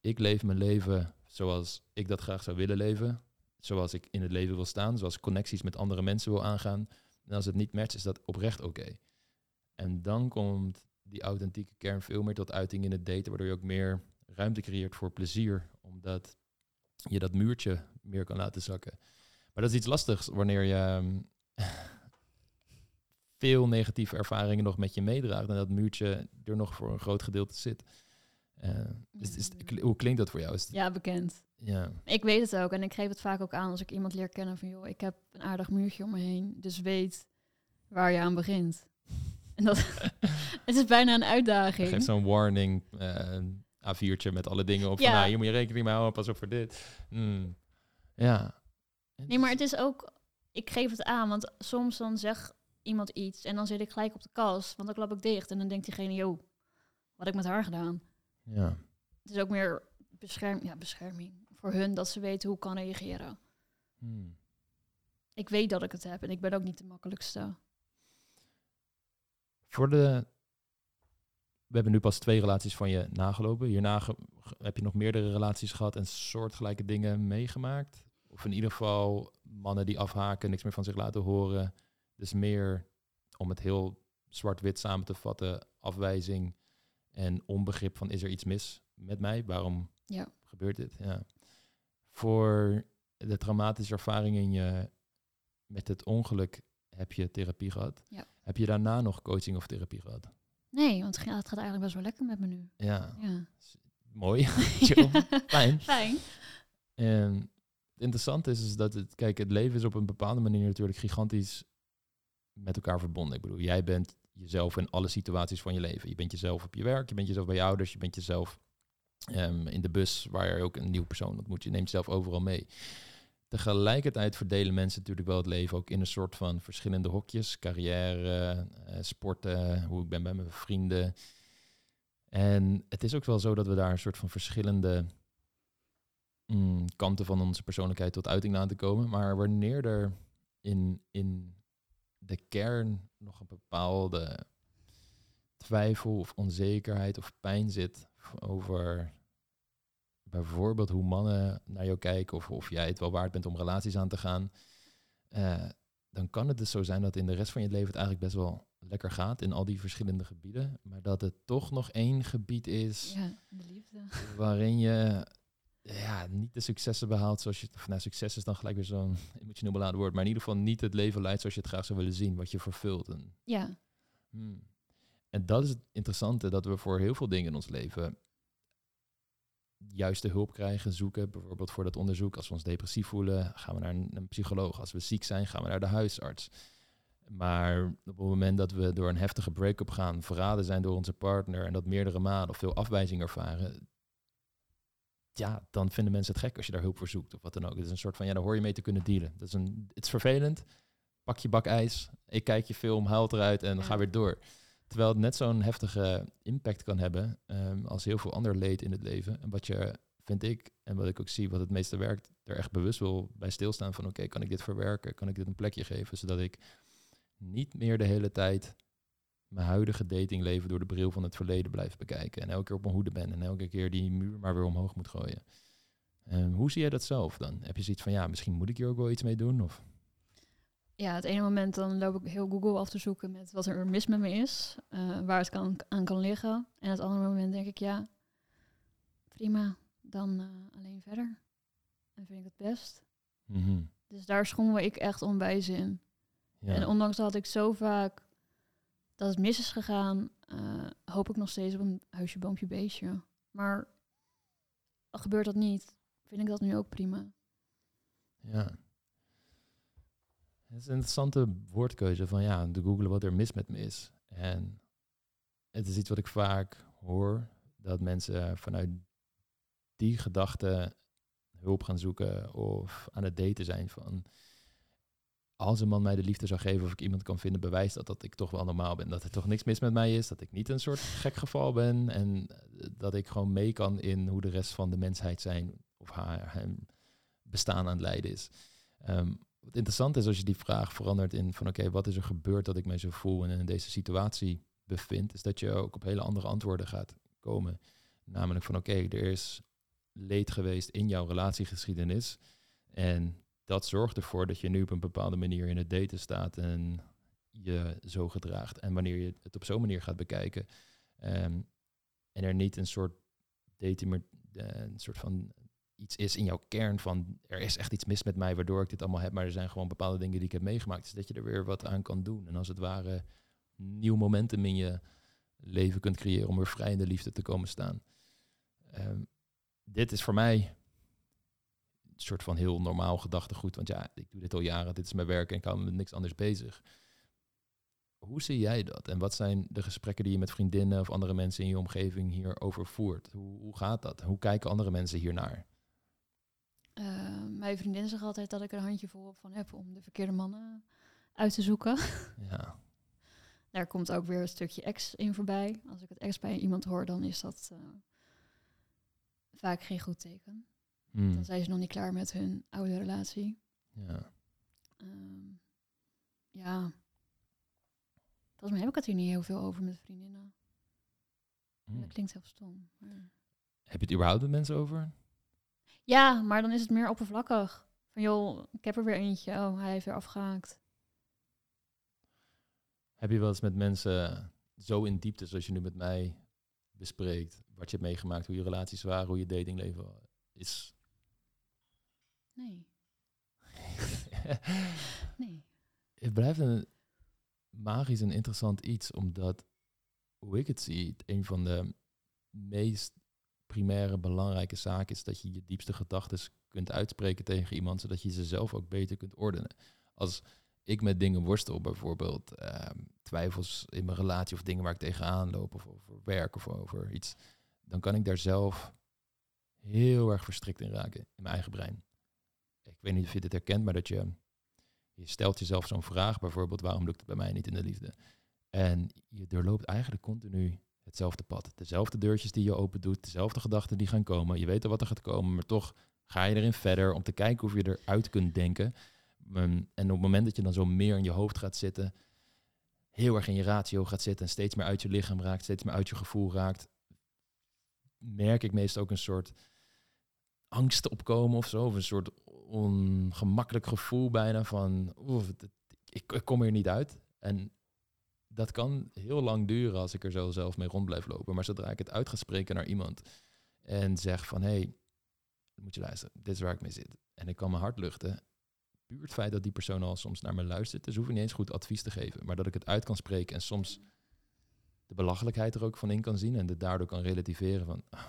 ik leef mijn leven zoals ik dat graag zou willen leven. Zoals ik in het leven wil staan, zoals connecties met andere mensen wil aangaan. En als het niet matcht, is dat oprecht oké. En dan komt die authentieke kern veel meer tot uiting in het daten, waardoor je ook meer ruimte creëert voor plezier, omdat je dat muurtje meer kan laten zakken. Maar dat is iets lastigs wanneer je ehm, veel negatieve ervaringen nog met je meedraagt en dat muurtje er nog voor een groot gedeelte zit. Uh, is, is, hoe klinkt dat voor jou? Is ja, bekend. Ja. Ik weet het ook en ik geef het vaak ook aan als ik iemand leer kennen van joh, ik heb een aardig muurtje om me heen, dus weet waar je aan begint. En dat het is bijna een uitdaging. Geef zo'n warning, uh, A4'tje met alle dingen op. Ja. Van, nou, hier moet je rekening mee houden, pas op voor dit. Hmm. Ja. Nee, maar het is ook, ik geef het aan, want soms dan zeg iemand iets en dan zit ik gelijk op de kast, want dan klap ik dicht en dan denkt diegene, joh, wat heb ik met haar gedaan? Ja. Het is ook meer bescherm, ja, bescherming voor hun, dat ze weten hoe ik kan reageren. Hmm. Ik weet dat ik het heb en ik ben ook niet de makkelijkste. Voor de. We hebben nu pas twee relaties van je nagelopen. Hierna heb je nog meerdere relaties gehad en soortgelijke dingen meegemaakt. Of in ieder geval mannen die afhaken, niks meer van zich laten horen. Dus meer, om het heel zwart-wit samen te vatten, afwijzing en onbegrip van is er iets mis met mij? Waarom ja. gebeurt dit? Ja. Voor de traumatische ervaring in je met het ongeluk heb je therapie gehad. Ja. Heb je daarna nog coaching of therapie gehad? Nee, want het gaat eigenlijk best wel lekker met me nu. Ja. ja. Mooi. Fijn. Fijn. En het interessante is, is dat het, kijk, het leven is op een bepaalde manier natuurlijk gigantisch met elkaar verbonden. Ik bedoel, jij bent jezelf in alle situaties van je leven. Je bent jezelf op je werk, je bent jezelf bij je ouders, je bent jezelf um, in de bus waar je ook een nieuwe persoon ontmoet. Je neemt jezelf overal mee. Tegelijkertijd verdelen mensen natuurlijk wel het leven ook in een soort van verschillende hokjes. Carrière, uh, sporten, hoe ik ben bij mijn vrienden. En het is ook wel zo dat we daar een soort van verschillende mm, kanten van onze persoonlijkheid tot uiting laten komen. Maar wanneer er in, in de kern nog een bepaalde twijfel of onzekerheid of pijn zit over bijvoorbeeld hoe mannen naar jou kijken of of jij het wel waard bent om relaties aan te gaan, uh, dan kan het dus zo zijn dat in de rest van je leven het eigenlijk best wel lekker gaat in al die verschillende gebieden, maar dat het toch nog één gebied is ja, de liefde. waarin je ja, niet de successen behaalt zoals je... Of nou, succes is dan gelijk weer zo'n emotioneel beladen woord. Maar in ieder geval niet het leven leidt zoals je het graag zou willen zien. Wat je vervult. En, ja. Hmm. En dat is het interessante. Dat we voor heel veel dingen in ons leven... juiste hulp krijgen, zoeken. Bijvoorbeeld voor dat onderzoek. Als we ons depressief voelen, gaan we naar een, een psycholoog. Als we ziek zijn, gaan we naar de huisarts. Maar op het moment dat we door een heftige break-up gaan, verraden zijn door onze partner en dat meerdere malen of veel afwijzing ervaren, ja, dan vinden mensen het gek als je daar hulp voor zoekt of wat dan ook. Het is een soort van, ja, daar hoor je mee te kunnen dealen. Dat is een, het is vervelend. Pak je bak ijs, ik kijk je film, huil eruit en ja. ga weer door. Terwijl het net zo'n heftige impact kan hebben um, als heel veel ander leed in het leven. En wat je, vind ik, en wat ik ook zie, wat het meeste werkt, er echt bewust wil bij stilstaan van, oké, kan ik dit verwerken? Kan ik dit een plekje geven? Zodat ik niet meer de hele tijd mijn huidige datingleven door de bril van het verleden blijf bekijken. En elke keer op mijn hoede ben en elke keer die muur maar weer omhoog moet gooien. Um, hoe zie jij dat zelf dan? Heb je zoiets van, ja, misschien moet ik hier ook wel iets mee doen? Of? Ja, het ene moment dan loop ik heel Google af te zoeken met wat er mis met me is, uh, waar het kan, aan kan liggen. En het andere moment denk ik, ja, prima, dan uh, alleen verder. En vind ik het best. Mhm. Dus daar schommel ik echt onwijs in. Ja. En ondanks dat ik zo vaak dat het mis is gegaan, eh, hoop ik nog steeds op een huisje, boompje, beestje. Maar gebeurt dat niet, vind ik dat nu ook prima. Ja. Het is een interessante woordkeuze van ja, te googelen wat er mis met me is. En het is iets wat ik vaak hoor, dat mensen vanuit die gedachte hulp gaan zoeken of aan het daten zijn van als een man mij de liefde zou geven of ik iemand kan vinden, bewijst dat dat ik toch wel normaal ben. Dat er toch niks mis met mij is, dat ik niet een soort gek geval ben en dat ik gewoon mee kan in hoe de rest van de mensheid zijn of haar hem bestaan aan het leiden is. Ehm, wat interessant is als je die vraag verandert in van oké, wat is er gebeurd dat ik mij zo voel en in deze situatie bevind, is dat je ook op hele andere antwoorden gaat komen. Namelijk van oké, er is leed geweest in jouw relatiegeschiedenis en dat zorgt ervoor dat je nu op een bepaalde manier in het daten staat en je zo gedraagt. En wanneer je het op zo'n manier gaat bekijken ehm, en er niet een soort dating, eh, een soort van iets is in jouw kern van er is echt iets mis met mij waardoor ik dit allemaal heb, maar er zijn gewoon bepaalde dingen die ik heb meegemaakt, is dat je er weer wat aan kan doen. En als het ware nieuw momentum in je leven kunt creëren om weer vrij in de liefde te komen staan. Ehm, dit is voor mij een soort van heel normaal gedachtegoed. Want ja, ik doe dit al jaren, dit is mijn werk en ik hou me met niks anders bezig. Hoe zie jij dat? En wat zijn de gesprekken die je met vriendinnen of andere mensen in je omgeving hierover voert? Hoe, hoe gaat dat? Hoe kijken andere mensen hiernaar? Eh, mijn vriendin zegt altijd dat ik er een handje vol van heb om de verkeerde mannen uit te zoeken. Ja, Daar komt ook weer een stukje ex in voorbij. Als ik het ex bij iemand hoor, dan is dat eh, vaak geen goed teken. Hmm. Dan zijn ze nog niet klaar met hun oude relatie. ja. Ehm, ja. Volgens mij heb ik het hier niet heel veel over met vriendinnen. Hmm. Dat klinkt heel stom. maar- Heb je het überhaupt met mensen over? Ja, maar dan is het meer oppervlakkig. Van joh, ik heb er weer eentje. Oh, hij heeft weer afgehaakt. Heb je wel eens met mensen zo in diepte zoals je nu met mij bespreekt, wat je hebt meegemaakt, hoe je relaties waren, hoe je datingleven is? Nee, nee. het blijft een magisch en interessant iets, omdat, hoe ik het zie, het een van de meest primaire belangrijke zaken is dat je je diepste gedachten kunt uitspreken tegen iemand, zodat je ze zelf ook beter kunt ordenen. Als ik met dingen worstel, bijvoorbeeld ehm, twijfels in mijn relatie of dingen waar ik tegenaan loop, of over werk of over iets, dan kan ik daar zelf heel erg verstrikt in raken in mijn eigen brein. Ik weet niet of je dit herkent, maar dat je je stelt jezelf zo'n vraag, bijvoorbeeld, waarom lukt het bij mij niet in de liefde? En je doorloopt eigenlijk continu hetzelfde pad. Dezelfde deurtjes die je open doet, dezelfde gedachten die gaan komen. Je weet al wat er gaat komen, maar toch ga je erin verder om te kijken of je eruit kunt denken. Um, en op het moment dat je dan zo meer in je hoofd gaat zitten, heel erg in je ratio gaat zitten en steeds meer uit je lichaam raakt, steeds meer uit je gevoel raakt, merk ik meestal ook een soort angst opkomen of zo. Of een soort ongemakkelijk gevoel bijna van, het- ik, ik kom hier niet uit. En dat kan heel lang duren als ik er zo zelf mee rond blijf lopen. Maar zodra ik het uit ga spreken naar iemand en zeg van, hé, hey, moet je luisteren, dit is waar ik mee zit. En ik kan mijn hart luchten. Puur het feit dat die persoon al soms naar me luistert, dus hoef ik niet eens goed advies te geven. Maar dat ik het uit kan spreken en soms de belachelijkheid er ook van in kan zien. En het daardoor kan relativeren van, ah,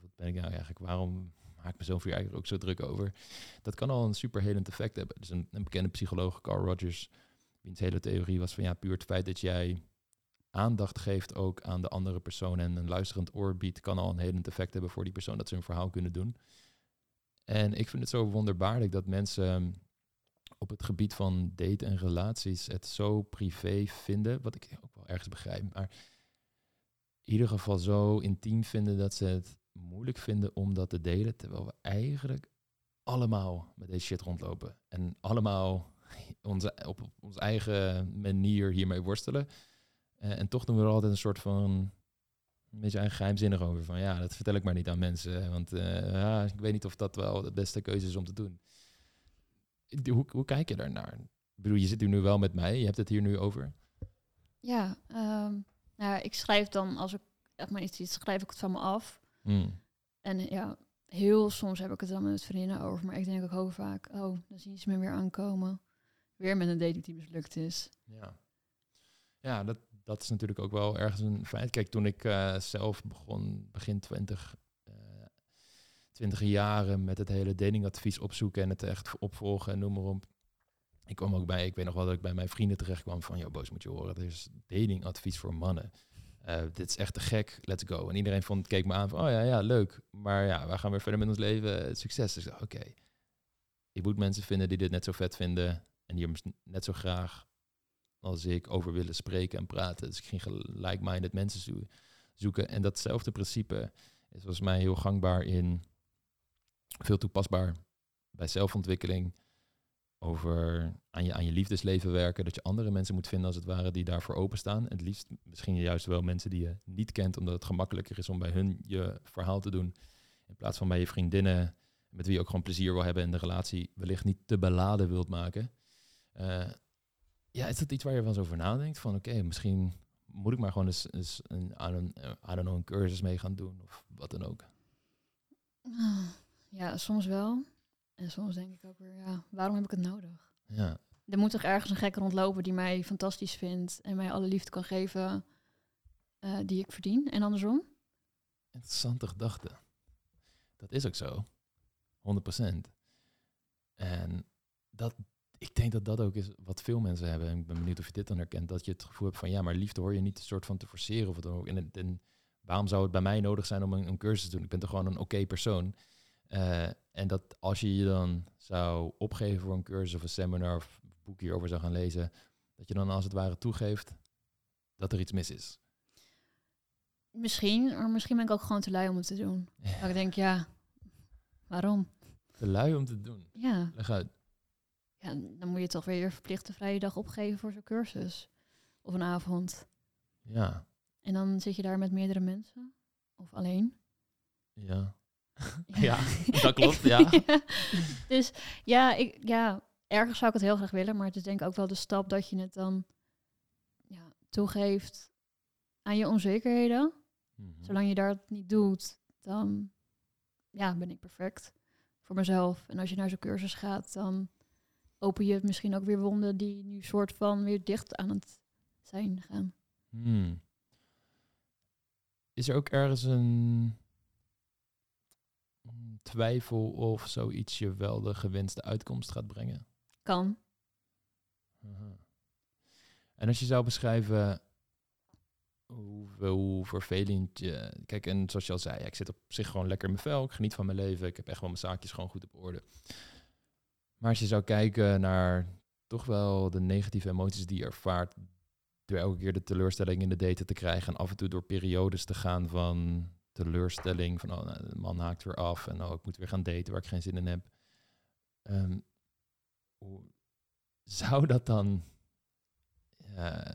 wat ben ik nou eigenlijk, waarom maak ik me zo'n eigenlijk ook zo druk over? Dat kan al een superhelend effect hebben. Dus een, een bekende psycholoog, Carl Rogers, wiens hele theorie was van ja, puur het feit dat jij aandacht geeft ook aan de andere persoon en een luisterend oor biedt, kan al een helend effect hebben voor die persoon dat ze een verhaal kunnen doen. En ik vind het zo wonderbaarlijk dat mensen op het gebied van daten en relaties het zo privé vinden, wat ik ook wel ergens begrijp, maar in ieder geval zo intiem vinden dat ze het moeilijk vinden om dat te delen, terwijl we eigenlijk allemaal met deze shit rondlopen en allemaal onze, op onze eigen manier hiermee worstelen. Uh, en toch doen we er altijd een soort van een beetje eigen geheimzinnig over. Van ja, dat vertel ik maar niet aan mensen. Want uh, ja, ik weet niet of dat wel de beste keuze is om te doen. Hoe, hoe kijk je daarnaar? Ik bedoel, je zit hier nu wel met mij. Je hebt het hier nu over. Ja, um, nou, ik schrijf dan, als ik echt maar iets schrijf ik het van me af. Mm. En ja, heel soms heb ik het dan met vriendinnen over, maar ik denk ook heel vaak, oh, dan zien ze me weer aankomen. Weer met een date die mislukt is. Ja, ja dat, dat is natuurlijk ook wel ergens een feit. Kijk, toen ik eh, zelf begon, begin 20, uh, 20 jaren met het hele datingadvies opzoeken en het echt opvolgen en noem maar op. Ik kwam ook bij, ik weet nog wel dat ik bij mijn vrienden terecht kwam van, joh, boos moet je horen, er is datingadvies voor mannen. Uh, dit is echt te gek, let's go. En iedereen vond, keek me aan van, oh ja, ja, leuk. Maar ja, wij gaan weer verder met ons leven. Succes. Dus oké, ik moet mensen vinden die dit net zo vet vinden en die er net zo graag als ik over willen spreken en praten. Dus ik ging gelijk-minded mensen zoeken. En datzelfde principe is volgens mij heel gangbaar in, veel toepasbaar bij zelfontwikkeling over aan je, aan je liefdesleven werken. Dat je andere mensen moet vinden als het ware die daarvoor openstaan. Het liefst misschien juist wel mensen die je niet kent, omdat het gemakkelijker is om bij hun je verhaal te doen. In plaats van bij je vriendinnen, met wie je ook gewoon plezier wil hebben en de relatie wellicht niet te beladen wilt maken. Uh, ja, is dat iets waar je wel eens over nadenkt? Van oké, misschien moet ik maar gewoon eens, eens een, een, I don't know, een cursus mee gaan doen of wat dan ook. Ja, soms wel. En soms denk ik ook weer, ja, waarom heb ik het nodig? Ja. Er moet toch ergens een gek rondlopen die mij fantastisch vindt en mij alle liefde kan geven uh, die ik verdien en andersom? Interessante gedachte. Dat is ook zo. 100%. En dat, ik denk dat dat ook is wat veel mensen hebben. En ik ben benieuwd of je dit dan herkent. Dat je het gevoel hebt van ja, maar liefde hoor je niet een soort van te forceren of wat dan ook. En, en waarom zou het bij mij nodig zijn om een, een cursus te doen? Ik ben toch gewoon een oké persoon. Uh, en dat als je je dan zou opgeven voor een cursus of een seminar of boek hierover zou gaan lezen, dat je dan als het ware toegeeft dat er iets mis is. Misschien, maar misschien ben ik ook gewoon te lui om het te doen. Ja. ik denk, ja, waarom? Te lui om te doen? Ja. Leg uit. Ja, dan moet je toch weer je verplichte vrije dag opgeven voor zo'n cursus. Of een avond. Ja. En dan zit je daar met meerdere mensen. Of alleen. Ja. ja, dat klopt, ja. Dus ja, ik, ja, ergens zou ik het heel graag willen, maar het is denk ik ook wel de stap dat je het dan ja, toegeeft aan je onzekerheden. Mhm. Zolang je dat niet doet, dan ja, ben ik perfect voor mezelf. En als je naar zo'n cursus gaat, dan open je misschien ook weer wonden die nu soort van weer dicht aan het zijn gaan. Hmm. Is er ook ergens een twijfel of zoiets je wel de gewenste uitkomst gaat brengen? Kan. En als je zou beschrijven hoe, hoe vervelend je... Kijk, en zoals je al zei, ik zit op zich gewoon lekker in mijn vel. Ik geniet van mijn leven. Ik heb echt wel mijn zaakjes gewoon goed op orde. Maar als je zou kijken naar toch wel de negatieve emoties die je ervaart... door elke keer de teleurstelling in de daten te krijgen... en af en toe door periodes te gaan van teleurstelling van oh, nou, de man haakt weer af en oh, ik moet weer gaan daten waar ik geen zin in heb. Um, zou dat dan uh,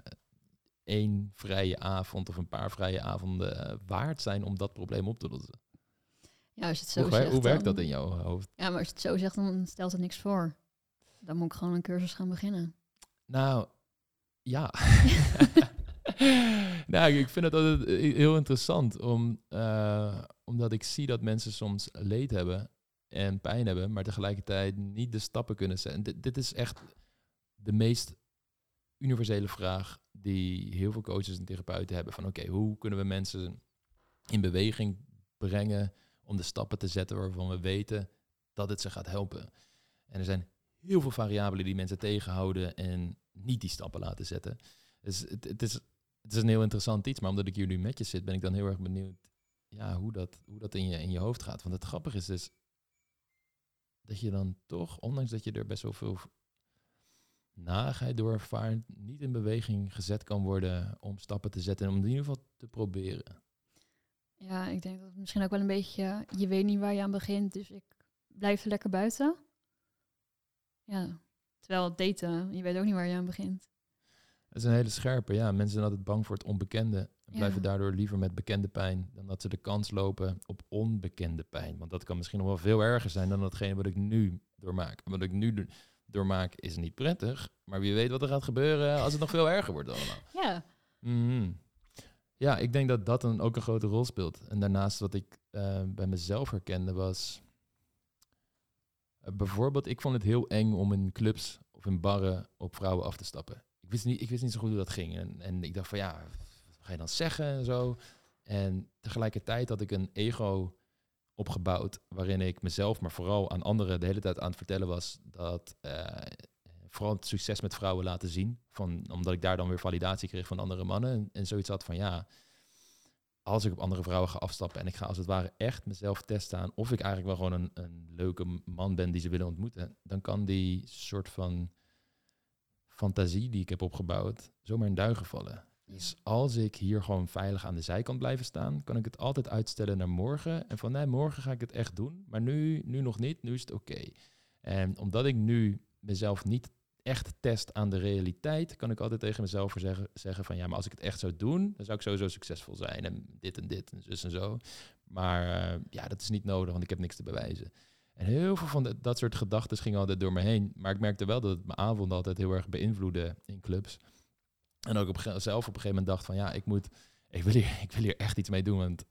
één vrije avond of een paar vrije avonden uh, waard zijn om dat probleem op te lossen? Ja, als je het zo hoe, zegt. Hoe werkt dat in jouw hoofd? Ja, maar als je het zo zegt, dan stelt het niks voor. Dan moet ik gewoon een cursus gaan beginnen. Nou, ja. nou, ik vind het altijd heel interessant, om, uh, omdat ik zie dat mensen soms leed hebben en pijn hebben, maar tegelijkertijd niet de stappen kunnen zetten. Dit, dit is echt de meest universele vraag die heel veel coaches en therapeuten hebben. Van oké, hoe kunnen we mensen in beweging brengen om de stappen te zetten waarvan we weten dat het ze gaat helpen. En er zijn heel veel variabelen die mensen tegenhouden en niet die stappen laten zetten. Dus het, is, het is een heel interessant iets, maar omdat ik hier nu met je zit, ben ik dan heel erg benieuwd ja, hoe, dat, hoe dat in je, in je hoofd gaat. Want het grappige is dus dat je dan toch, ondanks dat je er best wel veel nagheid door ervaart, niet in beweging gezet kan worden om stappen te zetten en om in ieder geval te proberen. Ja, ik denk dat het misschien ook wel een beetje, je weet niet waar je aan begint, dus ik blijf lekker buiten. Ja, terwijl daten, je weet ook niet waar je aan begint. Het is een hele scherpe. Ja, mensen zijn altijd bang voor het onbekende. En blijven daardoor liever met bekende pijn dan dat ze de kans lopen op onbekende pijn. Want dat kan misschien nog wel veel erger zijn dan datgene wat ik nu doormaak. En wat ik nu doormaak is niet prettig. Maar wie weet wat er gaat gebeuren als het nog veel erger wordt allemaal. Ja. Mm Ja, ik denk dat dat dan ook een grote rol speelt. En daarnaast wat ik eh, bij mezelf herkende was... eh, bijvoorbeeld, ik vond het heel eng om in clubs of in barren op vrouwen af te stappen. Ik wist niet, ik wist niet zo goed hoe dat ging. En, en ik dacht van ja, wat ga je dan zeggen en zo. En tegelijkertijd had ik een ego opgebouwd waarin ik mezelf, maar vooral aan anderen de hele tijd aan het vertellen was dat eh, vooral het succes met vrouwen laten zien. Van, omdat ik daar dan weer validatie kreeg van andere mannen. En, en zoiets had van ja, als ik op andere vrouwen ga afstappen en ik ga als het ware echt mezelf testen aan of ik eigenlijk wel gewoon een, een leuke man ben die ze willen ontmoeten, dan kan die soort van fantasie die ik heb opgebouwd zomaar in duigen vallen. Dus als ik hier gewoon veilig aan de zijkant blijven staan, kan ik het altijd uitstellen naar morgen. En van nee, morgen ga ik het echt doen. Maar nu, nu nog niet, nu is het oké. En omdat ik nu mezelf niet echt test aan de realiteit, kan ik altijd tegen mezelf zeggen, zeggen van ja, maar als ik het echt zou doen, dan zou ik sowieso succesvol zijn. En dit en dit en zus en zo. Maar eh, ja, dat is niet nodig, want ik heb niks te bewijzen. En heel veel van dat soort gedachten gingen altijd door me heen. Maar ik merkte wel dat het mijn avond altijd heel erg beïnvloedde in clubs. En ook op, zelf op een gegeven moment dacht van ja, ik moet, ik wil hier, ik wil hier echt iets mee doen. Want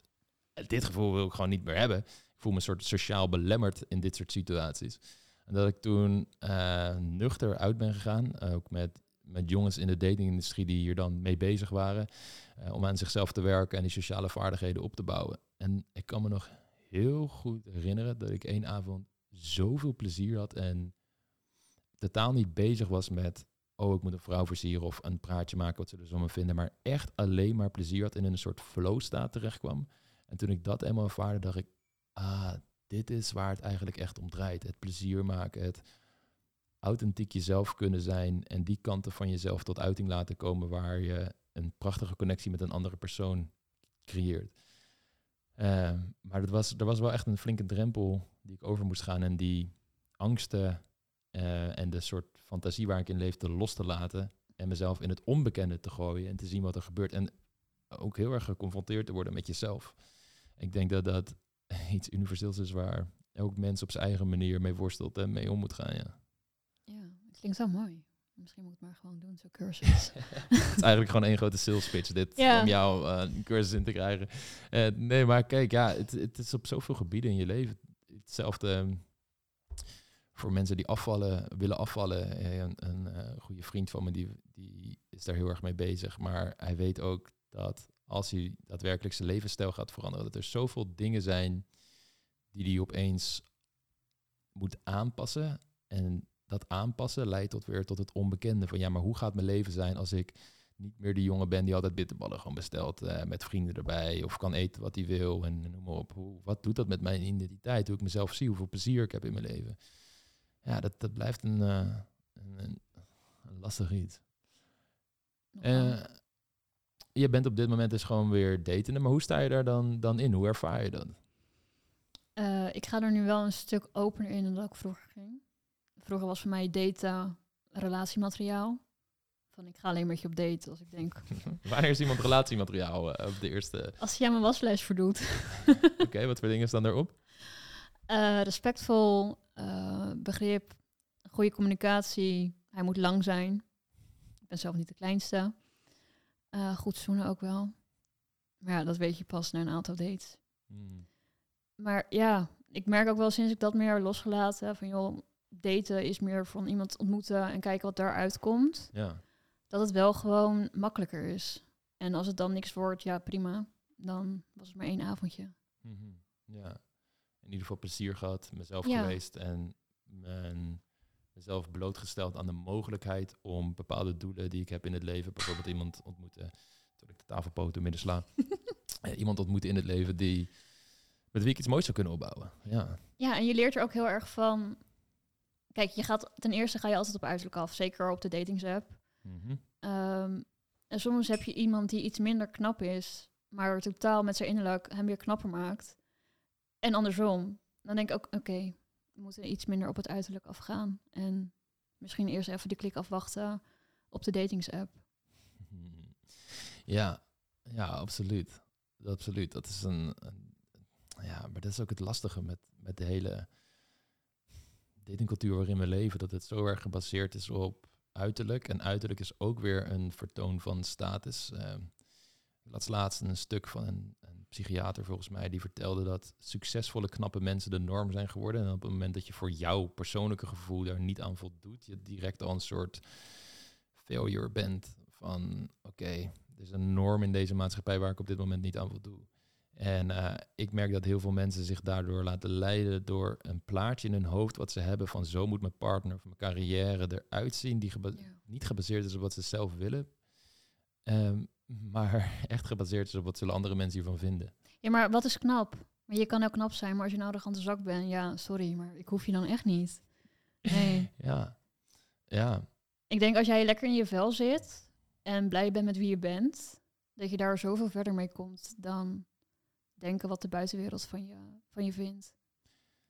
dit gevoel wil ik gewoon niet meer hebben. Ik voel me een soort sociaal belemmerd in dit soort situaties. En dat ik toen eh, nuchter uit ben gegaan, ook met, met jongens in de datingindustrie die hier dan mee bezig waren, eh, om aan zichzelf te werken en die sociale vaardigheden op te bouwen. En ik kan me nog heel goed herinneren dat ik één avond zoveel plezier had en totaal niet bezig was met, oh, ik moet een vrouw versieren of een praatje maken, wat ze van me vinden, maar echt alleen maar plezier had en in een soort flow staat terecht kwam. En toen ik dat eenmaal ervaarde, dacht ik, ah, dit is waar het eigenlijk echt om draait. Het plezier maken, het authentiek jezelf kunnen zijn en die kanten van jezelf tot uiting laten komen waar je een prachtige connectie met een andere persoon creëert. Eh, maar dat was, er was wel echt een flinke drempel die ik over moest gaan en die angsten eh, en de soort fantasie waar ik in leefde los te laten en mezelf in het onbekende te gooien en te zien wat er gebeurt en ook heel erg geconfronteerd te worden met jezelf. Ik denk dat dat iets universeels is waar elk mens op zijn eigen manier mee worstelt en mee om moet gaan. Ja. Ja, het klinkt zo mooi. Misschien moet ik het maar gewoon doen, zo'n cursus. het is eigenlijk gewoon één grote sales pitch dit, Ja. om jou eh, een cursus in te krijgen. Eh, nee, maar kijk, ja, het, het is op zoveel gebieden in je leven hetzelfde. ehm, voor mensen die afvallen, willen afvallen. Eh, Een, een goede vriend van me, die, die is daar heel erg mee bezig. Maar hij weet ook dat als hij daadwerkelijk zijn levensstijl gaat veranderen, dat er zoveel dingen zijn die hij opeens moet aanpassen. En dat aanpassen leidt tot weer tot het onbekende. Van ja, maar hoe gaat mijn leven zijn als ik niet meer die jongen ben die altijd bitterballen gewoon bestelt eh, met vrienden erbij. Of kan eten wat hij wil en noem maar op. Hoe, wat doet dat met mijn identiteit? Hoe ik mezelf zie, hoeveel plezier ik heb in mijn leven. Ja, dat, dat blijft een, eh, een, een, lastig iets. Eh, je bent op dit moment dus gewoon weer datende, maar hoe sta je daar dan, dan in? Hoe ervaar je dat? Eh, ik ga er nu wel een stuk opener in dan dat ik vroeger ging. Vroeger was voor mij daten relatiemateriaal. Van ik ga alleen met je op date als ik denk, Wanneer is iemand relatiemateriaal eh, op de eerste? als jij mijn waslijst verdoet. Oké, wat voor dingen staan daarop? Eh, respectvol, begrip, goede communicatie. Hij moet lang zijn. Ik ben zelf niet de kleinste. Eh, goed zoenen ook wel. Maar ja, dat weet je pas na een aantal dates. Hmm. Maar ja, ik merk ook wel sinds ik dat meer losgelaten van joh, daten is meer van iemand ontmoeten en kijken wat daaruit komt. Ja. Dat het wel gewoon makkelijker is. En als het dan niks wordt, ja prima. Dan was het maar één avondje. Mhm. Ja, in ieder geval plezier gehad, mezelf Ja. geweest en mijn, mezelf blootgesteld aan de mogelijkheid om bepaalde doelen die ik heb in het leven, bijvoorbeeld iemand ontmoeten, toen ik de tafelpoot midden sla, eh, iemand ontmoeten in het leven die met wie ik iets moois zou kunnen opbouwen. Ja, Ja, en je leert er ook heel erg van. Kijk, je gaat ten eerste ga je altijd op uiterlijk af, zeker op de datingsapp. Mhm. Ehm, en soms heb je iemand die iets minder knap is, maar totaal met zijn innerlijk hem weer knapper maakt. En andersom. Dan denk ik ook, oké, moeten iets minder op het uiterlijk afgaan. En misschien eerst even die klik afwachten op de datingsapp. Ja, ja, absoluut. Absoluut. Dat is een, ja, maar dat is ook het lastige met, met de hele datingcultuur waarin we leven, dat het zo erg gebaseerd is op uiterlijk. En uiterlijk is ook weer een vertoon van status. Ehm, Ik las laatst een stuk van een psychiater volgens mij die vertelde dat succesvolle knappe mensen de norm zijn geworden. En op het moment dat je voor jouw persoonlijke gevoel daar niet aan voldoet, je direct al een soort failure bent van oké, er is een norm in deze maatschappij waar ik op dit moment niet aan voldoe. En uh, ik merk dat heel veel mensen zich daardoor laten leiden door een plaatje in hun hoofd wat ze hebben van zo moet mijn partner of mijn carrière eruit zien, die geba ja. niet gebaseerd is op wat ze zelf willen, um, maar echt gebaseerd is op wat zullen andere mensen hiervan vinden. Ja, maar wat is knap? Maar je kan ook knap zijn, maar als je nou de de zak bent, ja, sorry, maar ik hoef je dan echt niet. Nee. ja, ja. Ik denk als jij lekker in je vel zit en blij bent met wie je bent, dat je daar zoveel verder mee komt dan denken wat de buitenwereld van je, van je vindt.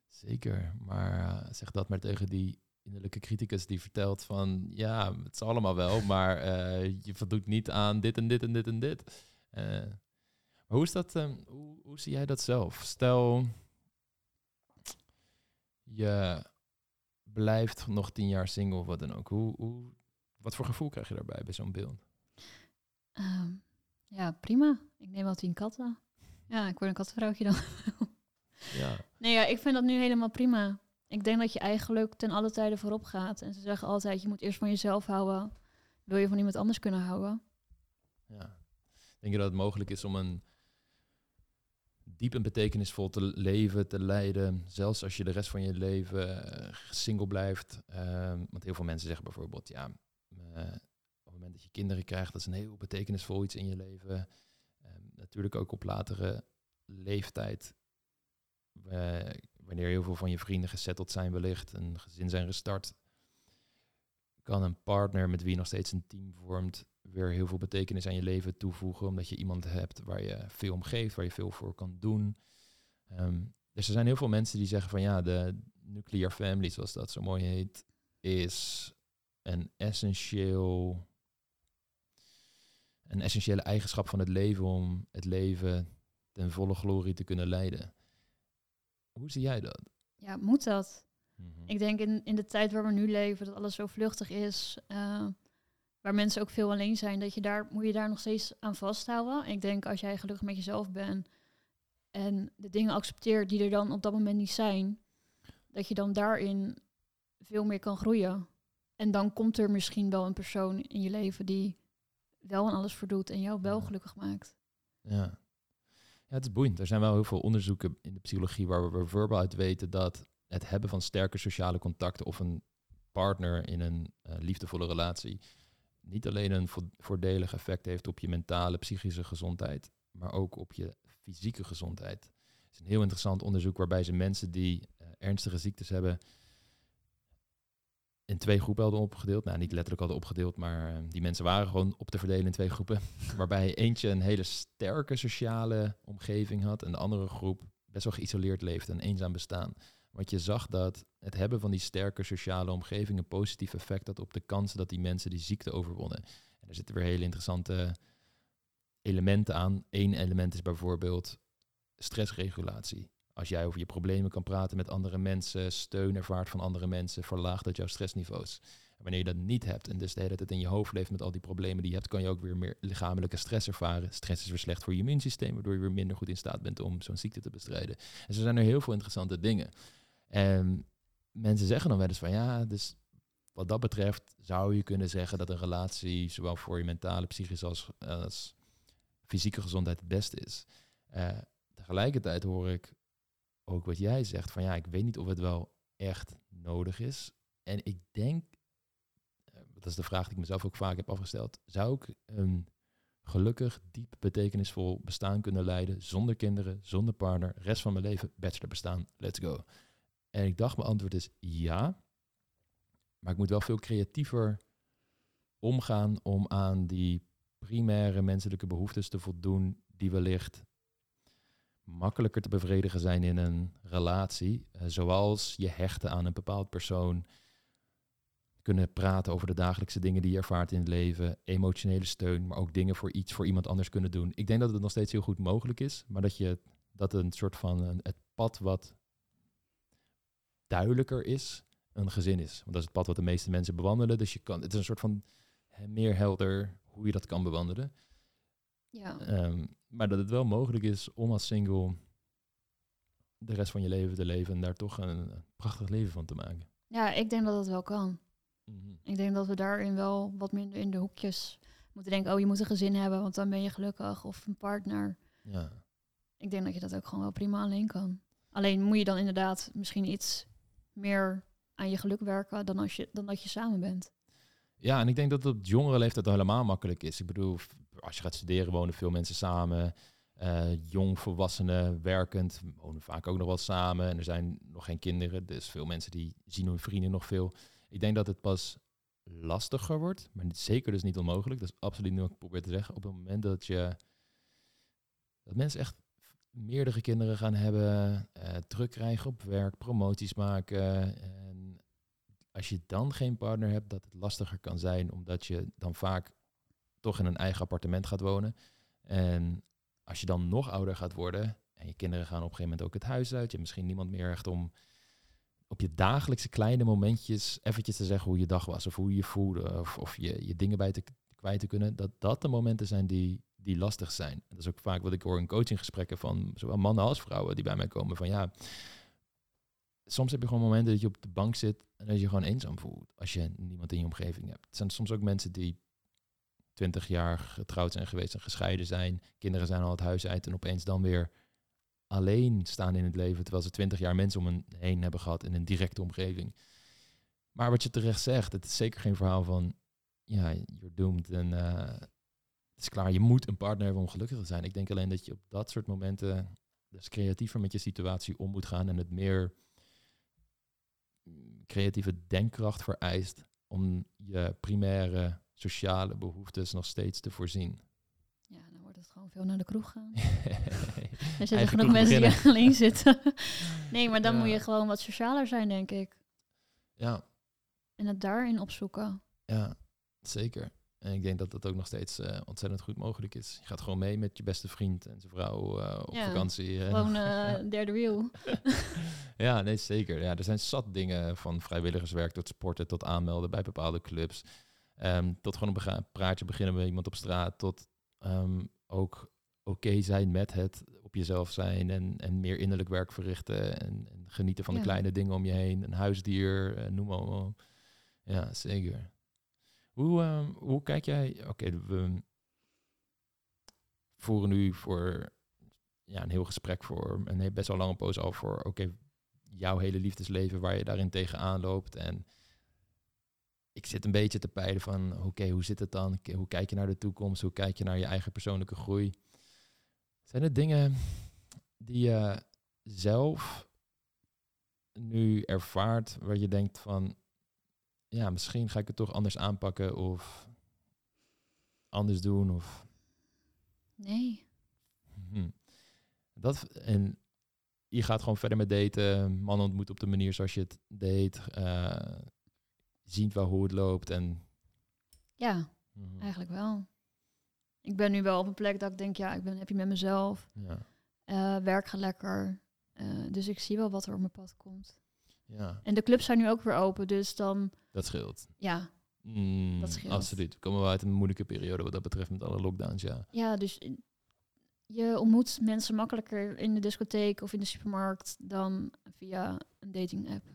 Zeker, maar uh, zeg dat maar tegen die innerlijke criticus die vertelt van ja, het is allemaal wel, maar uh, je voldoet niet aan dit en dit en dit en dit. Uh, maar hoe is dat, um, hoe, hoe zie jij dat zelf? Stel, je blijft nog tien jaar single of wat dan ook. Hoe, hoe, wat voor gevoel krijg je daarbij bij zo'n beeld? Um, ja, prima. Ik neem wel tien katten. Ja, ik word een kattenvrouwtje dan. ja. Nee, ja, ik vind dat nu helemaal prima. Ik denk dat je eigenlijk ten alle tijden voorop gaat. En ze zeggen altijd, je moet eerst van jezelf houden. Wil je van iemand anders kunnen houden? Ja. Denk je dat het mogelijk is om een diep en betekenisvol te leven, te leiden, zelfs als je de rest van je leven uh, single blijft? Uh, want heel veel mensen zeggen bijvoorbeeld, ja, uh, op het moment dat je kinderen krijgt, dat is een heel betekenisvol iets in je leven. Ehm, natuurlijk ook op latere leeftijd wanneer heel veel van je vrienden gesetteld zijn wellicht, een gezin zijn gestart, kan een partner met wie je nog steeds een team vormt, weer heel veel betekenis aan je leven toevoegen, omdat je iemand hebt waar je veel om geeft, waar je veel voor kan doen. Um, dus er zijn heel veel mensen die zeggen van ja, de nuclear family, zoals dat zo mooi heet, is een essentieel een essentiële eigenschap van het leven om het leven ten volle glorie te kunnen leiden. Hoe zie jij dat? Ja, moet dat? Mhm. Ik denk in, in de tijd waar we nu leven, dat alles zo vluchtig is, uh, waar mensen ook veel alleen zijn, dat je daar, moet je daar nog steeds aan vasthouden. Ik denk als jij gelukkig met jezelf bent en de dingen accepteert die er dan op dat moment niet zijn, dat je dan daarin veel meer kan groeien. En dan komt er misschien wel een persoon in je leven die wel aan alles voldoet en jou wel gelukkig maakt. Ja. Ja, het is boeiend. Er zijn wel heel veel onderzoeken in de psychologie waar we bijvoorbeeld uit weten dat het hebben van sterke sociale contacten of een partner in een uh, liefdevolle relatie niet alleen een voordelig effect heeft op je mentale, psychische gezondheid, maar ook op je fysieke gezondheid. Het is een heel interessant onderzoek waarbij ze mensen die uh, ernstige ziektes hebben in twee groepen hadden opgedeeld. Nou, niet letterlijk hadden opgedeeld, maar uh, die mensen waren gewoon op te verdelen in twee groepen. Waarbij eentje een hele sterke sociale omgeving had en de andere groep best wel geïsoleerd leefde en eenzaam bestaan. Want je zag dat het hebben van die sterke sociale omgeving een positief effect had op de kansen dat die mensen die ziekte overwonnen. En er zitten weer hele interessante elementen aan. Eén element is bijvoorbeeld stressregulatie. Als jij over je problemen kan praten met andere mensen, steun ervaart van andere mensen, verlaagt dat jouw stressniveaus. En wanneer je dat niet hebt en dus de hele tijd in je hoofd leeft met al die problemen die je hebt, kan je ook weer meer lichamelijke stress ervaren. Stress is weer slecht voor je immuunsysteem, waardoor je weer minder goed in staat bent om zo'n ziekte te bestrijden. En zo zijn er heel veel interessante dingen. En mensen zeggen dan wel eens van ja, dus wat dat betreft zou je kunnen zeggen dat een relatie zowel voor je mentale, psychische als, als fysieke gezondheid het beste is. Uh, tegelijkertijd hoor ik ook wat jij zegt, van ja, ik weet niet of het wel echt nodig is. En ik denk, eh, dat is de vraag die ik mezelf ook vaak heb afgesteld, zou ik een gelukkig, diep, betekenisvol bestaan kunnen leiden zonder kinderen, zonder partner, rest van mijn leven, bachelor bestaan, let's go. En ik dacht, mijn antwoord is ja, maar ik moet wel veel creatiever omgaan om aan die primaire menselijke behoeftes te voldoen die wellicht makkelijker te bevredigen zijn in een relatie. Uh, zoals je hechten aan een bepaald persoon. Kunnen praten over de dagelijkse dingen die je ervaart in het leven. Emotionele steun, maar ook dingen voor iets voor iemand anders kunnen doen. Ik denk dat het nog steeds heel goed mogelijk is. Maar dat je dat een soort van het pad wat duidelijker is, een gezin is. Want dat is het pad wat de meeste mensen bewandelen. Dus je kan, het is een soort van meer helder hoe je dat kan bewandelen. Ja. Ehm, maar dat het wel mogelijk is om als single de rest van je leven te leven en daar toch een, prachtig leven van te maken. ja, ik denk dat dat wel kan. Mhm. Ik denk dat we daarin wel wat minder in de hoekjes moeten denken, oh je moet een gezin hebben, want dan ben je gelukkig. Of een partner. Ja. Ik denk dat je dat ook gewoon wel prima alleen kan. Alleen moet je dan inderdaad misschien iets meer aan je geluk werken dan, als je, dan dat je samen bent. ja, en ik denk dat het op jongere leeftijd al helemaal makkelijk is. Ik bedoel, als je gaat studeren wonen veel mensen samen. Eh, jong, volwassenen, werkend, wonen vaak ook nog wel samen. En er zijn nog geen kinderen, dus veel mensen die zien hun vrienden nog veel. Ik denk dat het pas lastiger wordt, maar niet, zeker dus niet onmogelijk. Dat is absoluut niet wat ik probeer te zeggen. Op het moment dat je dat mensen echt meerdere kinderen gaan hebben, eh, druk krijgen op werk, promoties maken. En als je dan geen partner hebt, dat het lastiger kan zijn, omdat je dan vaak toch in een eigen appartement gaat wonen. En als je dan nog ouder gaat worden en je kinderen gaan op een gegeven moment ook het huis uit, je hebt misschien niemand meer echt om op je dagelijkse kleine momentjes eventjes te zeggen hoe je dag was of hoe je je voelde of, of je, je dingen bij te kwijt te kunnen, dat dat de momenten zijn die, die lastig zijn. En dat is ook vaak wat ik hoor in coachinggesprekken van zowel mannen als vrouwen die bij mij komen van ja, soms heb je gewoon momenten dat je op de bank zit en dat je je gewoon eenzaam voelt als je niemand in je omgeving hebt. Het zijn soms ook mensen die 20 jaar getrouwd zijn geweest en gescheiden zijn, kinderen zijn al het huis uit en opeens dan weer alleen staan in het leven, terwijl ze 20 jaar mensen om hen heen hebben gehad in een directe omgeving. Maar wat je terecht zegt, het is zeker geen verhaal van, ja, you're doomed en eh, het is klaar, je moet een partner hebben om gelukkig te zijn. Ik denk alleen dat je op dat soort momenten dus creatiever met je situatie om moet gaan en het meer creatieve denkkracht vereist om je primaire sociale behoeftes nog steeds te voorzien. Ja, dan wordt het gewoon veel naar de kroeg gaan. Er zitten genoeg mensen beginnen. die alleen zitten. nee, maar dan Ja. moet je gewoon wat socialer zijn, denk ik. ja, En het daarin opzoeken. Ja, zeker. En ik denk dat dat ook nog steeds eh, ontzettend goed mogelijk is. Je gaat gewoon mee met je beste vriend en zijn vrouw eh, op Ja, vakantie. en- Gewoon eh derde wiel. ja, nee, zeker. Ja, er zijn zat dingen van vrijwilligerswerk tot sporten, tot aanmelden bij bepaalde clubs. Ehm, tot gewoon een praatje beginnen met iemand op straat. Tot ehm, ook oké zijn met het op jezelf zijn en, en meer innerlijk werk verrichten. En, en genieten van de kleine dingen om je heen. Een huisdier, eh, noem maar op. Ja, zeker. Hoe, ehm, hoe kijk jij... Oké, we voeren nu voor ja, een heel gesprek voor een he- best wel lange poos al voor oké, jouw hele liefdesleven waar je daarin tegenaan loopt. En ik zit een beetje te peilen van oké, hoe zit het dan? Hoe kijk je naar de toekomst? Hoe kijk je naar je eigen persoonlijke groei? Zijn er dingen die je zelf nu ervaart waar je denkt van ja, misschien ga ik het toch anders aanpakken of anders doen of Nee. Hm. Dat, en je gaat gewoon verder met daten, mannen ontmoeten op de manier zoals je het deed, eh ziet wel hoe het loopt en... Ja, Mhm. eigenlijk wel. Ik ben nu wel op een plek dat ik denk, ja, ik ben happy met mezelf. Ja, Eh, werk gaat lekker. Eh, dus ik zie wel wat er op mijn pad komt. ja, En de clubs zijn nu ook weer open, dus dan, dat scheelt. ja, Mm, Dat scheelt. Absoluut. We komen wel uit een moeilijke periode wat dat betreft met alle lockdowns, ja. ja, dus je ontmoet mensen makkelijker in de discotheek of in de supermarkt dan via een dating app.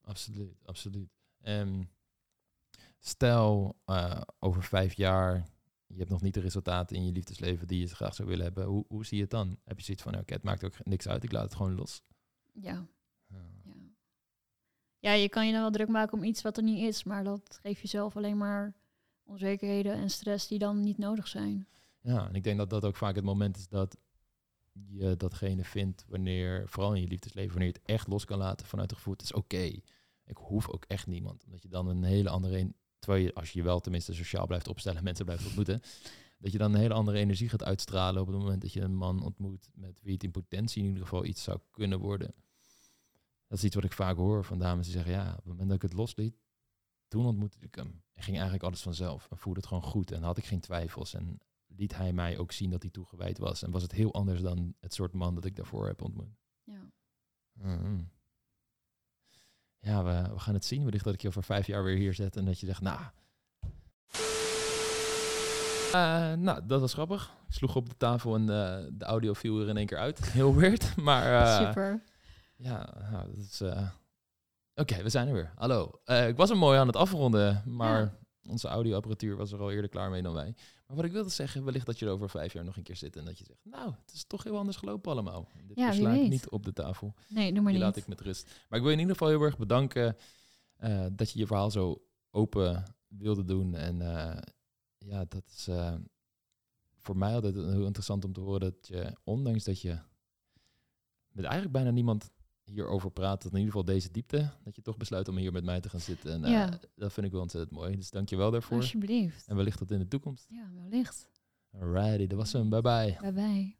Absoluut, absoluut. En stel, eh, over vijf jaar, je hebt nog niet de resultaten in je liefdesleven die je graag zou willen hebben. Hoe, hoe zie je het dan? Heb je zoiets van, oké, het maakt ook niks uit, ik laat het gewoon los. Ja, Ja. ja. Ja, je kan je dan wel druk maken om iets wat er niet is, maar dat geeft jezelf alleen maar onzekerheden en stress die dan niet nodig zijn. Ja, en ik denk dat dat ook vaak het moment is dat je datgene vindt wanneer, vooral in je liefdesleven, wanneer je het echt los kan laten vanuit het gevoel, het is oké. Ik hoef ook echt niemand. Omdat je dan een hele andere, terwijl je, als je je wel tenminste sociaal blijft opstellen, mensen blijft ontmoeten, dat je dan een hele andere energie gaat uitstralen op het moment dat je een man ontmoet met wie het in potentie in ieder geval iets zou kunnen worden. Dat is iets wat ik vaak hoor van dames die zeggen, ja, op het moment dat ik het losliet, toen ontmoette ik hem. En ging eigenlijk alles vanzelf. En voelde het gewoon goed. En had ik geen twijfels. En liet hij mij ook zien dat hij toegewijd was. En was het heel anders dan het soort man dat ik daarvoor heb ontmoet. Ja. Mhm. Ja, we, we gaan het zien. Wellicht dat ik je over vijf jaar weer hier zet en dat je zegt, nou, Eh, nou, dat was grappig. Ik sloeg op de tafel en eh, de audio viel er in één keer uit. Heel weird, maar... eh, Super. Ja, nou, dat is... Oké, we zijn er weer. Hallo. Ik was er mooi aan het afronden, maar Ja. Onze audioapparatuur was er al eerder klaar mee dan wij. Maar wat ik wilde zeggen, wellicht dat je er over vijf jaar nog een keer zit en dat je zegt, nou, het is toch heel anders gelopen allemaal. Dit Ja, versla ik niet op de tafel. Nee, doe maar Die niet. laat ik met rust. Maar ik wil je in ieder geval heel erg bedanken eh, dat je je verhaal zo open wilde doen. En eh, ja, dat is eh, voor mij altijd heel interessant om te horen dat je, ondanks dat je met eigenlijk bijna niemand hierover praat, tot in ieder geval deze diepte, dat je toch besluit om hier met mij te gaan zitten. En eh, Ja. dat vind ik wel ontzettend mooi. Dus dank je wel daarvoor. Alsjeblieft. En wellicht tot in de toekomst. Ja, wellicht. Alrighty, dat was hem. Bye bye. Bye bye.